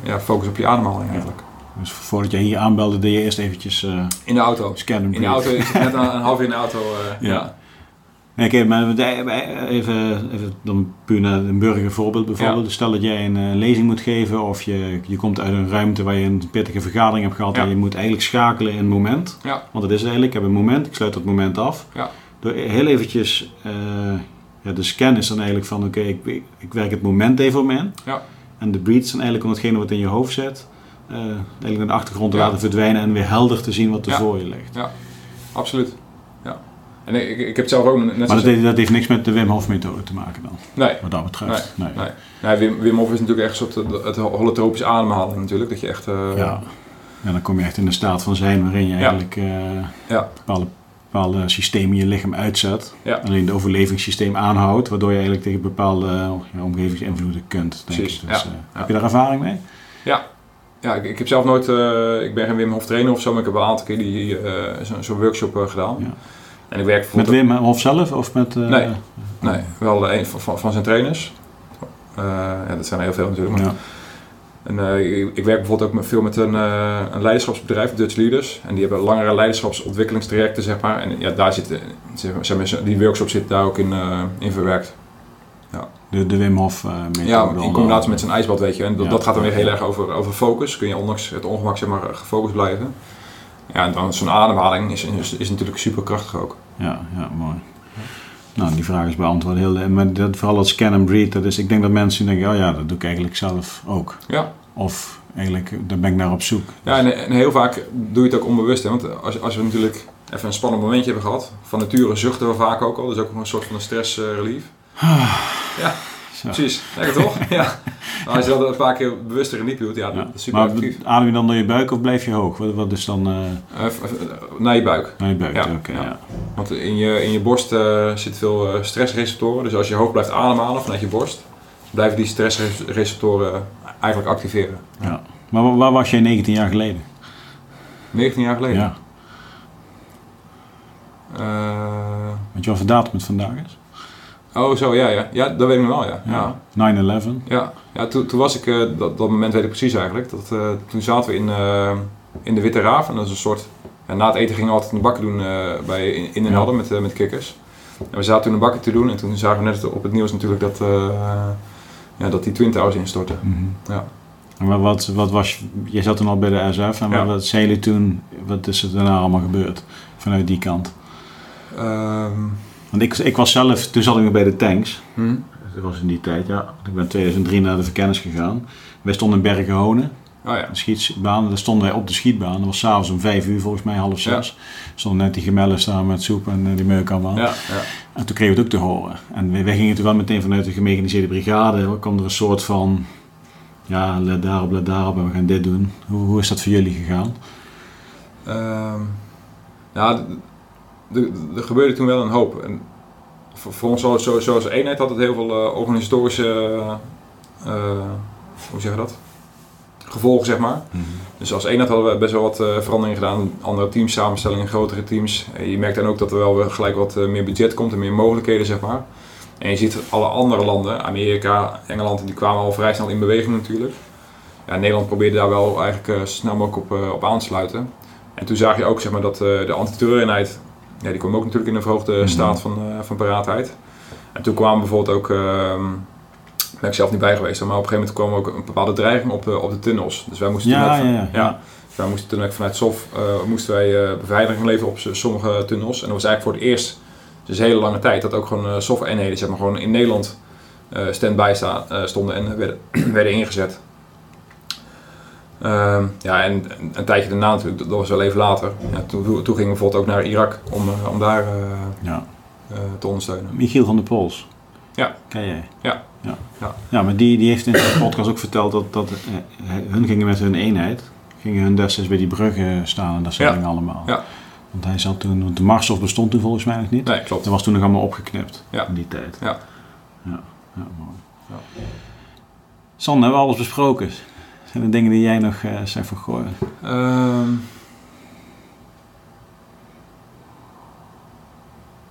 ja, focus op je ademhaling eigenlijk. Dus voordat je hier aanbelde, deed je eerst eventjes... Uh, in de auto. Scannen. In de auto, ik zit net een, een half uur in de auto. Ja. Nee, oké, maar even, even dan puur naar een burgervoorbeeld bijvoorbeeld. Ja. Stel dat jij een lezing moet geven of je, je komt uit een ruimte waar je een pittige vergadering hebt gehad ja. en je moet eigenlijk schakelen in een moment. Ja. Want het is eigenlijk, ik heb een moment, ik sluit dat moment af. Ja. Door heel eventjes, uh, ja, de scan is dan eigenlijk van oké, ik, ik werk het moment even om in. Ja. En de breeds zijn eigenlijk om hetgene wat in je hoofd zit, uh, eigenlijk naar de achtergrond te laten verdwijnen en weer helder te zien wat er voor je ligt. Ja, absoluut. En ik, ik, ik heb zelf ook... Net maar dat, dat, heeft niks met de Wim Hof methode te maken dan? Nee. Wat dat betreft? Nee. nee. nee. Wim, Wim Hof is natuurlijk echt een soort het holotropische ademhalen natuurlijk. Dat je echt... Uh, ja. ja, dan kom je echt in een staat van zijn waarin je eigenlijk uh, ja. bepaalde, bepaalde systemen in je lichaam uitzet. Ja. Alleen het overlevingssysteem aanhoudt, waardoor je eigenlijk tegen bepaalde uh, ja, omgevingsinvloeden kunt. Denk Precies, ik. Dus, ja. uh, Ja. Heb je daar ervaring mee? Ja, ja ik, ik heb zelf nooit, eh, ik ben geen Wim Hof trainer of zo, maar ik heb wel een aantal keer die, eh, zo'n zo'n workshop eh, gedaan. Ja. En ik werk Met. Wim Hof zelf of met... eh, Nee. Nee, wel een van, van, van zijn trainers. Eh, ja, dat zijn er heel veel natuurlijk. Maar Ja. En, eh, ik, ik werk bijvoorbeeld ook met, veel met een, eh, een leiderschapsbedrijf, Dutch Leaders. En die hebben langere leiderschapsontwikkelingstrajecten, zeg maar. En ja, daar zit, zeg maar, die workshop zit daar ook in, eh, in verwerkt. De, de Wim Hof methode. Ja, in combinatie met zijn ijsbad, weet je. En dat, Ja. dat gaat dan weer heel erg over, over focus. Kun je ondanks het ongemak, zeg maar, gefocust blijven. Ja, en dan zo'n ademhaling is, is, is natuurlijk super krachtig ook. Ja, ja, mooi. Nou, die vraag is beantwoord. Heel, en met dat, vooral dat scan and breathe, dat is, ik denk dat mensen denken, oh ja, dat doe ik eigenlijk zelf ook. Ja, Of eigenlijk, daar ben ik naar op zoek. ja en, en heel vaak doe je het ook onbewust. Hè? Want als, als we natuurlijk even een spannend momentje hebben gehad. Van nature zuchten we vaak ook al. Dat is ook een soort van een stress eh, relief. Ja, Zo. Precies. Lekker toch? ja. Als je dat een paar keer bewuster in diep doet, ja, Ja. dat is super Maar adem je dan door je buik of blijf je hoog? Wat, wat is dan eh Eh, v- naar je buik. naar je buik? Ja, Oké, ja. ja. Want in je, in je borst eh zitten veel eh, stressreceptoren. Dus als je hoog blijft ademhalen vanuit je borst, blijven die stressreceptoren eigenlijk activeren. Ja. Maar waar, was jij 19 jaar geleden? 19 jaar geleden. Ja. Eh, Weet je wat voor datum het vandaag is? Oh, zo, ja, ja. Ja, dat weet ik nog wel, ja. ja. 9-11. Ja, ja toen, toen was ik, eh, dat, dat moment weet ik precies eigenlijk. Dat, eh, toen zaten we in, eh, in de Witte Raaf. En dat is een soort, na het eten gingen we altijd een bakken doen bij, in, in Den Ja. Helder met, met kikkers. En we zaten toen een bakken te doen en toen zagen we net op het nieuws natuurlijk dat, ja, dat die Twin Towers instortten. Mhm. Ja. En wat, wat, wat was, je zat toen al bij de SF en Ja. wat zei jullie toen, wat is er daarna allemaal gebeurd vanuit die kant? Ehm, Want ik, ik was zelf, toen zat ik nog bij de tanks. hm? Dat was in die tijd, ja. Ik ben in 2003 naar de verkennis gegaan. Wij stonden in Bergen-Honen, Oh ja. schietbaan. Daar stonden wij op de schietbaan. Dat was s'avonds om vijf uur, volgens mij half zes. Stonden net die gemellen staan met soep en eh, die meuk allemaal. Ja, ja. En toen kregen we het ook te horen. En wij, gingen toen wel meteen vanuit de gemechaniseerde brigade. Er kwam er een soort van, ja, let daarop, let daarop en we gaan dit doen. Hoe, hoe is dat voor jullie gegaan? Ehm, ja, er gebeurde toen wel een hoop. En voor, voor ons zo, zo, zoals eenheid had het heel veel eh, organisatorische, eh, hoe zeg je dat? Gevolgen, zeg maar. Dus als eenheid hadden we best wel wat eh, veranderingen gedaan. Andere teams, samenstellingen, grotere teams. En je merkt dan ook dat er wel weer gelijk wat eh, meer budget komt en meer mogelijkheden, zeg maar. En je ziet alle andere landen, Amerika, Engeland, die kwamen al vrij snel in beweging natuurlijk. Ja, Nederland probeerde daar wel eigenlijk eh, zo snel mogelijk op, eh, op aan te sluiten. En toen zag je ook zeg maar, dat eh, de antiterreureenheid, ja, die kwam ook natuurlijk in een verhoogde Mhm. staat van, eh, van paraatheid. En toen kwamen bijvoorbeeld ook, ehm ben ik zelf niet bij geweest, maar op een gegeven moment kwam ook een bepaalde dreiging op de, op de tunnels. Dus wij moesten toen Ja, ook- ja, ja. ja. wij moesten toen vanuit SOF eh, moesten wij eh, beveiliging leveren op sommige tunnels. En dat was eigenlijk voor het eerst, dus een hele lange tijd, dat ook gewoon SOF-eenheden zeg maar, gewoon in Nederland stand-by sta- stonden en werden, werden ingezet. Ehm, ja, en en een tijdje daarna natuurlijk, dat was wel even later. Ja, toen, toen gingen we bijvoorbeeld ook naar Irak om, eh, om daar eh, Ja. eh, te ondersteunen. Michiel van der Pols. Ja. Ken jij? Ja. Ja, Ja. ja maar die, die heeft in zijn podcast ook verteld dat, dat hun gingen met hun eenheid, gingen hun destijds bij die bruggen staan en dat soort dingen allemaal. Ja. Want hij zat toen, want de Marshof bestond toen volgens mij nog niet. Nee, klopt. Dat was toen nog allemaal opgeknipt Ja. in die tijd. Ja. Ja, ja mooi. Ja. Sander, hebben we alles besproken? Zijn er dingen die jij nog eh van goh, Ehm.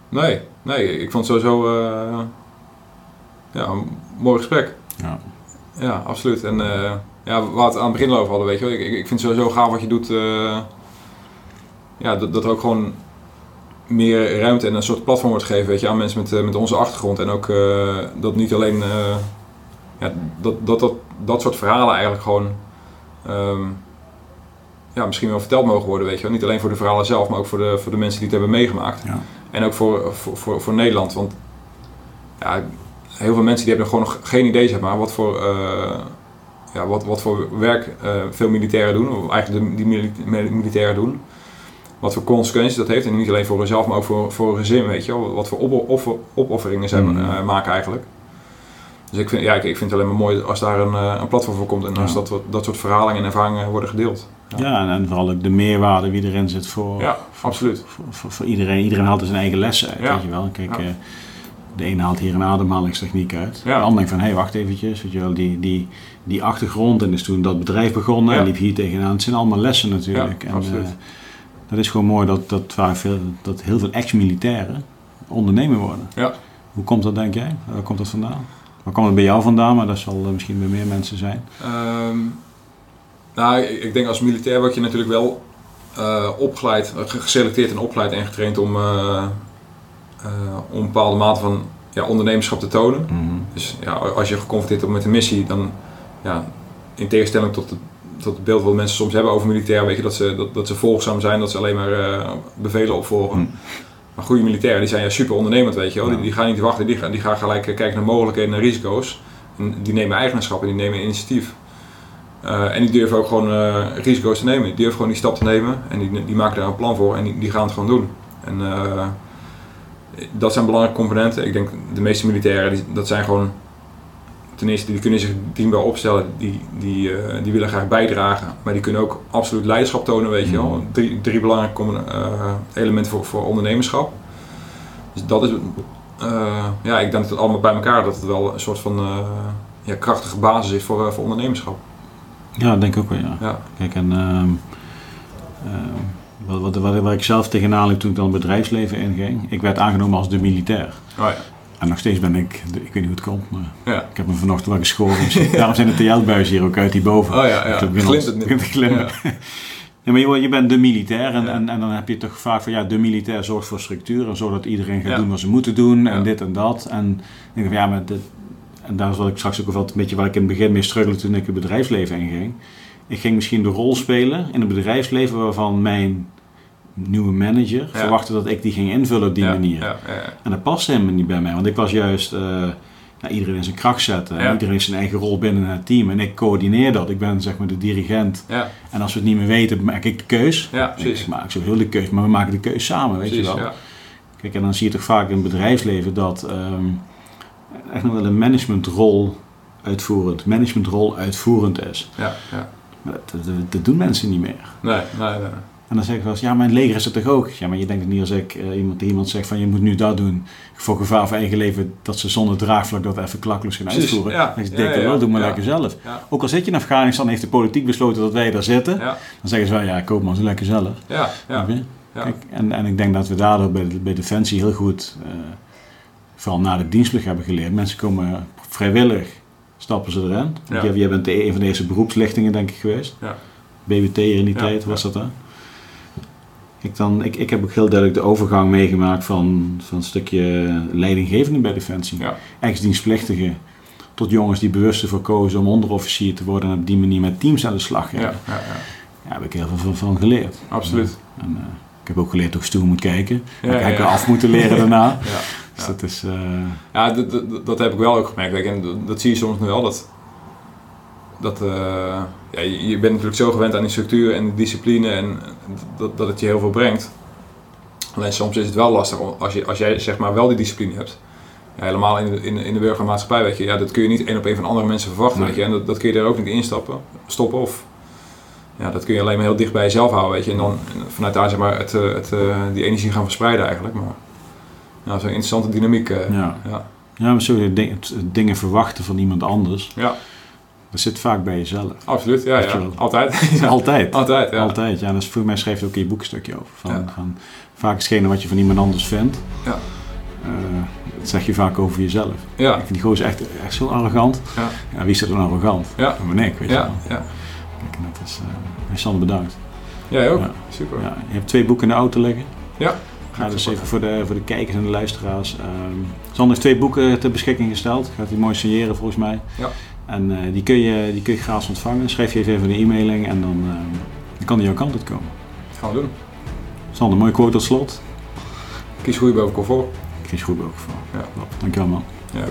nee, nee, ik vond het sowieso eh, ja, een mooi gesprek. Ja. Ja, absoluut. En eh, ja, waar we het aan het begin over hadden, weet je wel. Ik, ik vind het sowieso gaaf wat je doet. ja, dat, dat ook gewoon meer ruimte en een soort platform wordt gegeven, weet je, aan mensen met, met onze achtergrond. En ook dat niet alleen, ja, dat, dat, dat, dat soort verhalen eigenlijk gewoon, ehm, ja, misschien wel verteld mogen worden, weet je wel. Niet alleen voor de verhalen zelf, maar ook voor de, voor de mensen die het hebben meegemaakt. Ja. En ook voor, voor, voor, voor Nederland, want ja, heel veel mensen die hebben gewoon nog geen idee, zeg maar, wat voor, eh, ja, wat, wat voor werk eh, veel militairen doen, of eigenlijk de, die mili- militairen doen. Wat voor consequenties dat heeft, en niet alleen voor hunzelf, maar ook voor, voor een gezin, weet je wel. Wat voor op, offer- opofferingen zij Mm. eh, maken eigenlijk. Dus ik vind, ja, ik, ik vind het alleen maar mooi als daar een, eh, een platform voor komt en als Ja. dat, dat soort verhalen en ervaringen worden gedeeld. Ja, en, en vooral ook de meerwaarde die erin zit voor, Ja, absoluut. voor, voor, voor iedereen. Iedereen haalt er zijn eigen lessen uit, weet je wel. Kijk, eh, de een haalt hier een ademhalingstechniek uit. Ja. De ander denkt van, hé, hey, wacht eventjes. Weet je wel, die, die, die achtergrond en is toen dat bedrijf begonnen en liep hier tegenaan. Het zijn allemaal lessen natuurlijk. Ja, en, absoluut. eh, dat is gewoon mooi dat, dat, vaak veel, dat heel veel ex-militairen ondernemer worden. Ja. Hoe komt dat, denk jij? Waar komt dat vandaan? Waar komt het bij jou vandaan? Maar dat zal eh, misschien bij meer mensen zijn. Ehm, nou, ik, denk als militair word je natuurlijk wel eh, opgeleid, eh, ge- geselecteerd en opgeleid en getraind om, om een bepaalde mate van ja, ondernemerschap te tonen. Dus ja, als je geconfronteerd wordt met een missie, dan ja, in tegenstelling tot het, tot het beeld wat mensen soms hebben over militair, weet je dat ze, dat, dat ze volgzaam zijn, dat ze alleen maar bevelen opvolgen. Mm. Maar goede militairen, die zijn ja super ondernemend, weet je wel. Die, die gaan niet wachten, die gaan, die gaan gelijk eh, kijken naar mogelijkheden en risico's. En die nemen eigenaarschap en die nemen initiatief. Eh, en die durven ook gewoon eh, risico's te nemen. Die durven gewoon die stap te nemen en die, die maken daar een plan voor en die, die gaan het gewoon doen. En dat zijn belangrijke componenten. Ik denk de meeste militairen, die, dat zijn gewoon ten eerste, die kunnen zich dienbaar opstellen, die, die, eh, die willen graag bijdragen, maar die kunnen ook absoluut leiderschap tonen, weet je wel. Mhm. Drie, drie belangrijke eh, elementen voor, voor ondernemerschap. Dus dat is, eh, ja, ik denk dat het allemaal bij elkaar, dat het wel een soort van ja, krachtige basis is voor, voor ondernemerschap. Ja, dat denk ik ook wel, ja. Ja, Kijk, en ehm, ehm, wat, wat, wat, waar ik zelf tegenaan liep toen ik dan het bedrijfsleven inging, ik werd aangenomen als de militair. oh ja. En nog steeds ben ik, ik weet niet hoe het komt, maar Ja. ik heb me vanochtend wel geschoren. Daarom zijn de TL-buizen hier ook uit die boven. Oh ja, ja. Glimt het te glimmen. Ja. Ja, maar je, je bent de militair en, Ja. en, en dan heb je toch vaak van ja, de militair zorgt voor structuur en zodat iedereen gaat doen wat ze moeten doen en dit en dat. En ik denk van ja, maar dit, en daar is wat ik straks ook wel een beetje waar ik in het begin mee struggelde toen ik het bedrijfsleven inging. Ik ging misschien de rol spelen in het bedrijfsleven waarvan mijn nieuwe manager Ja. verwachtte dat ik die ging invullen op die Ja, manier. Ja. En dat paste helemaal niet bij mij, want ik was juist eh, iedereen in zijn kracht zetten. En iedereen heeft zijn eigen rol binnen het team. En ik coördineer dat. Ik ben zeg maar de dirigent. Ja, En als we het niet meer weten, maak ik de keus. ja, Ik, maak sowieso de keus, maar we maken de keus samen, weet precies je wel. ja. Kijk, en dan zie je toch vaak in het bedrijfsleven dat ehm, echt nog wel een managementrol uitvoerend, managementrol uitvoerend is. Ja, ja. Maar dat, dat, dat doen mensen niet meer. Nee, nee, nee. En dan zeg ik wel eens, ja, mijn leger is het toch ook? Ja, maar je denkt niet als ik eh, iemand, iemand zegt van je moet nu dat doen voor gevaar voor eigen leven, dat ze zonder draagvlak dat even klakloos gaan uitvoeren. ja. Dan ja, ja. wel, doe maar lekker zelf. Ook al zit je in Afghanistan, heeft de politiek besloten dat wij daar zitten, dan zeggen ze wel, ja, koop maar zo lekker zelf. ja. ja. Snap je? Ja. Kijk, en, en ik denk dat we daardoor bij, bij Defensie heel goed, eh, vooral na de dienstplicht hebben geleerd. Mensen komen vrijwillig, stappen ze erin. Jij, bent de, een van de eerste beroepslichtingen, denk ik, geweest. Ja. BBT in die tijd was dat dan. Ik, dan ik, ik heb ook heel duidelijk de overgang meegemaakt van, van een stukje leidinggevende bij Defensie. Ja. Ex-dienstplichtigen tot jongens die bewust ervoor kozen om onderofficier te worden en op die manier met teams aan de slag gaan. Ja, Ja. ja, ja. Daar heb ik heel veel van, van geleerd. absoluut. En, eh, ik heb ook geleerd hoe ik stoer moet kijken. Ja, ik ja, heb af moeten leren daarna. Ja. Dus dat is... eh, Ja, dat, dat, dat heb ik wel ook gemerkt. En dat, dat zie je soms nu wel. Dat, dat, eh, ja, je, je bent natuurlijk zo gewend aan die structuur en de discipline en dat, dat het je heel veel brengt. Alleen soms is het wel lastig als, je, als jij zeg maar wel die discipline hebt. Ja, helemaal in de, in, in de burgermaatschappij, weet je. Ja, dat kun je niet één op één van andere mensen verwachten, Nee. weet je. En dat, dat kun je er ook niet instappen, stoppen. Of, ja, dat kun je alleen maar heel dicht bij jezelf houden, weet je. En dan vanuit daar zeg maar het, eh, het, eh, die energie gaan verspreiden eigenlijk. Maar ja, zo'n interessante dynamiek. ja. ja. ja, maar zo dingen verwachten van iemand anders, Ja, dat zit vaak bij jezelf. absoluut. Ja, je ja. Altijd. Ja. Altijd. Altijd, ja. Altijd, ja. Is voor mij schrijft ook in je boek een stukje over. Van, Ja. van, vaak is hetgene wat je van iemand anders vindt, Ja. eh, dat zeg je vaak over jezelf. Ja, Ik vind die gozer echt, echt zo arrogant. Ja. Ja, wie is er dan arrogant? Ja. Maar nee, ik weet je wel. ja. Kijk, en dat is... eh Sander, bedankt. Jij ook. Super. Ja, je hebt twee boeken in de auto liggen. Ja. Ga dus even voor de, voor de kijkers en de luisteraars. ehm Sander heeft twee boeken ter beschikking gesteld. Gaat die mooi signeren volgens mij. Ja. En eh, die, kun je, die kun je gratis ontvangen. Schrijf je even een e-mailing en dan, ehm, dan kan die jouw kant uit komen. Gaan we doen. Sander, mooie quote tot slot. Kies groei boven comfort. Chris Groenberg voor. Ja. Dankjewel man. Ja.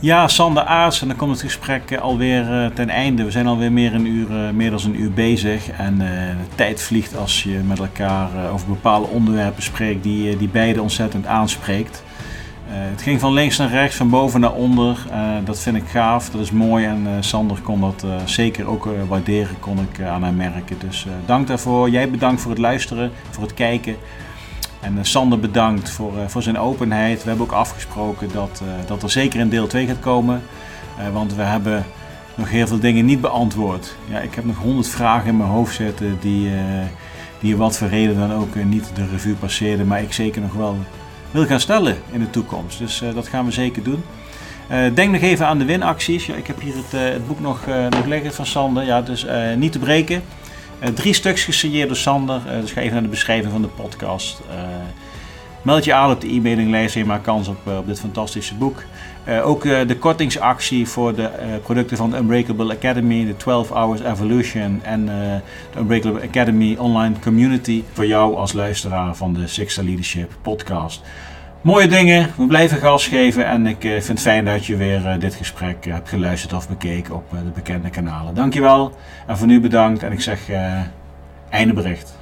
Ja, Sander Aars. En dan komt het gesprek eh, alweer eh, ten einde. We zijn alweer meer, een uur, eh, meer dan een uur bezig. En eh, de tijd vliegt als je met elkaar eh, over bepaalde onderwerpen spreekt die, eh, die beide ontzettend aanspreekt. Het ging van links naar rechts, van boven naar onder. dat vind ik gaaf, dat is mooi. En Sander kon dat zeker ook waarderen, kon ik aan hem merken. Dus dank daarvoor. Jij bedankt voor het luisteren, voor het kijken. En Sander bedankt voor, voor zijn openheid. We hebben ook afgesproken dat, dat er zeker een deel 2 gaat komen. want we hebben nog heel veel dingen niet beantwoord. Ja, ik heb nog honderd vragen in mijn hoofd zitten die, die wat voor reden dan ook niet de revue passeerden, maar ik zeker nog wel wil gaan stellen in de toekomst. Dus uh, dat gaan we zeker doen. denk nog even aan de winacties. Ja, ik heb hier het, het boek nog, nog liggen van Sander. Ja, dus niet te breken. drie stuks gesigneerd door Sander. dus ga even naar de beschrijving van de podcast. meld je aan op de e-mailinglijst en je maakt kans op, op dit fantastische boek. Uh, ook uh, de kortingsactie voor de uh, producten van de Unbreakable Academy, de 12 Hours Evolution en de Unbreakable Academy Online Community voor jou als luisteraar van de Sixta Leadership podcast. Mooie dingen, we blijven gas geven en ik vind het fijn dat je weer dit gesprek hebt geluisterd of bekeken op de bekende kanalen. Dankjewel en voor nu bedankt en ik zeg einde bericht.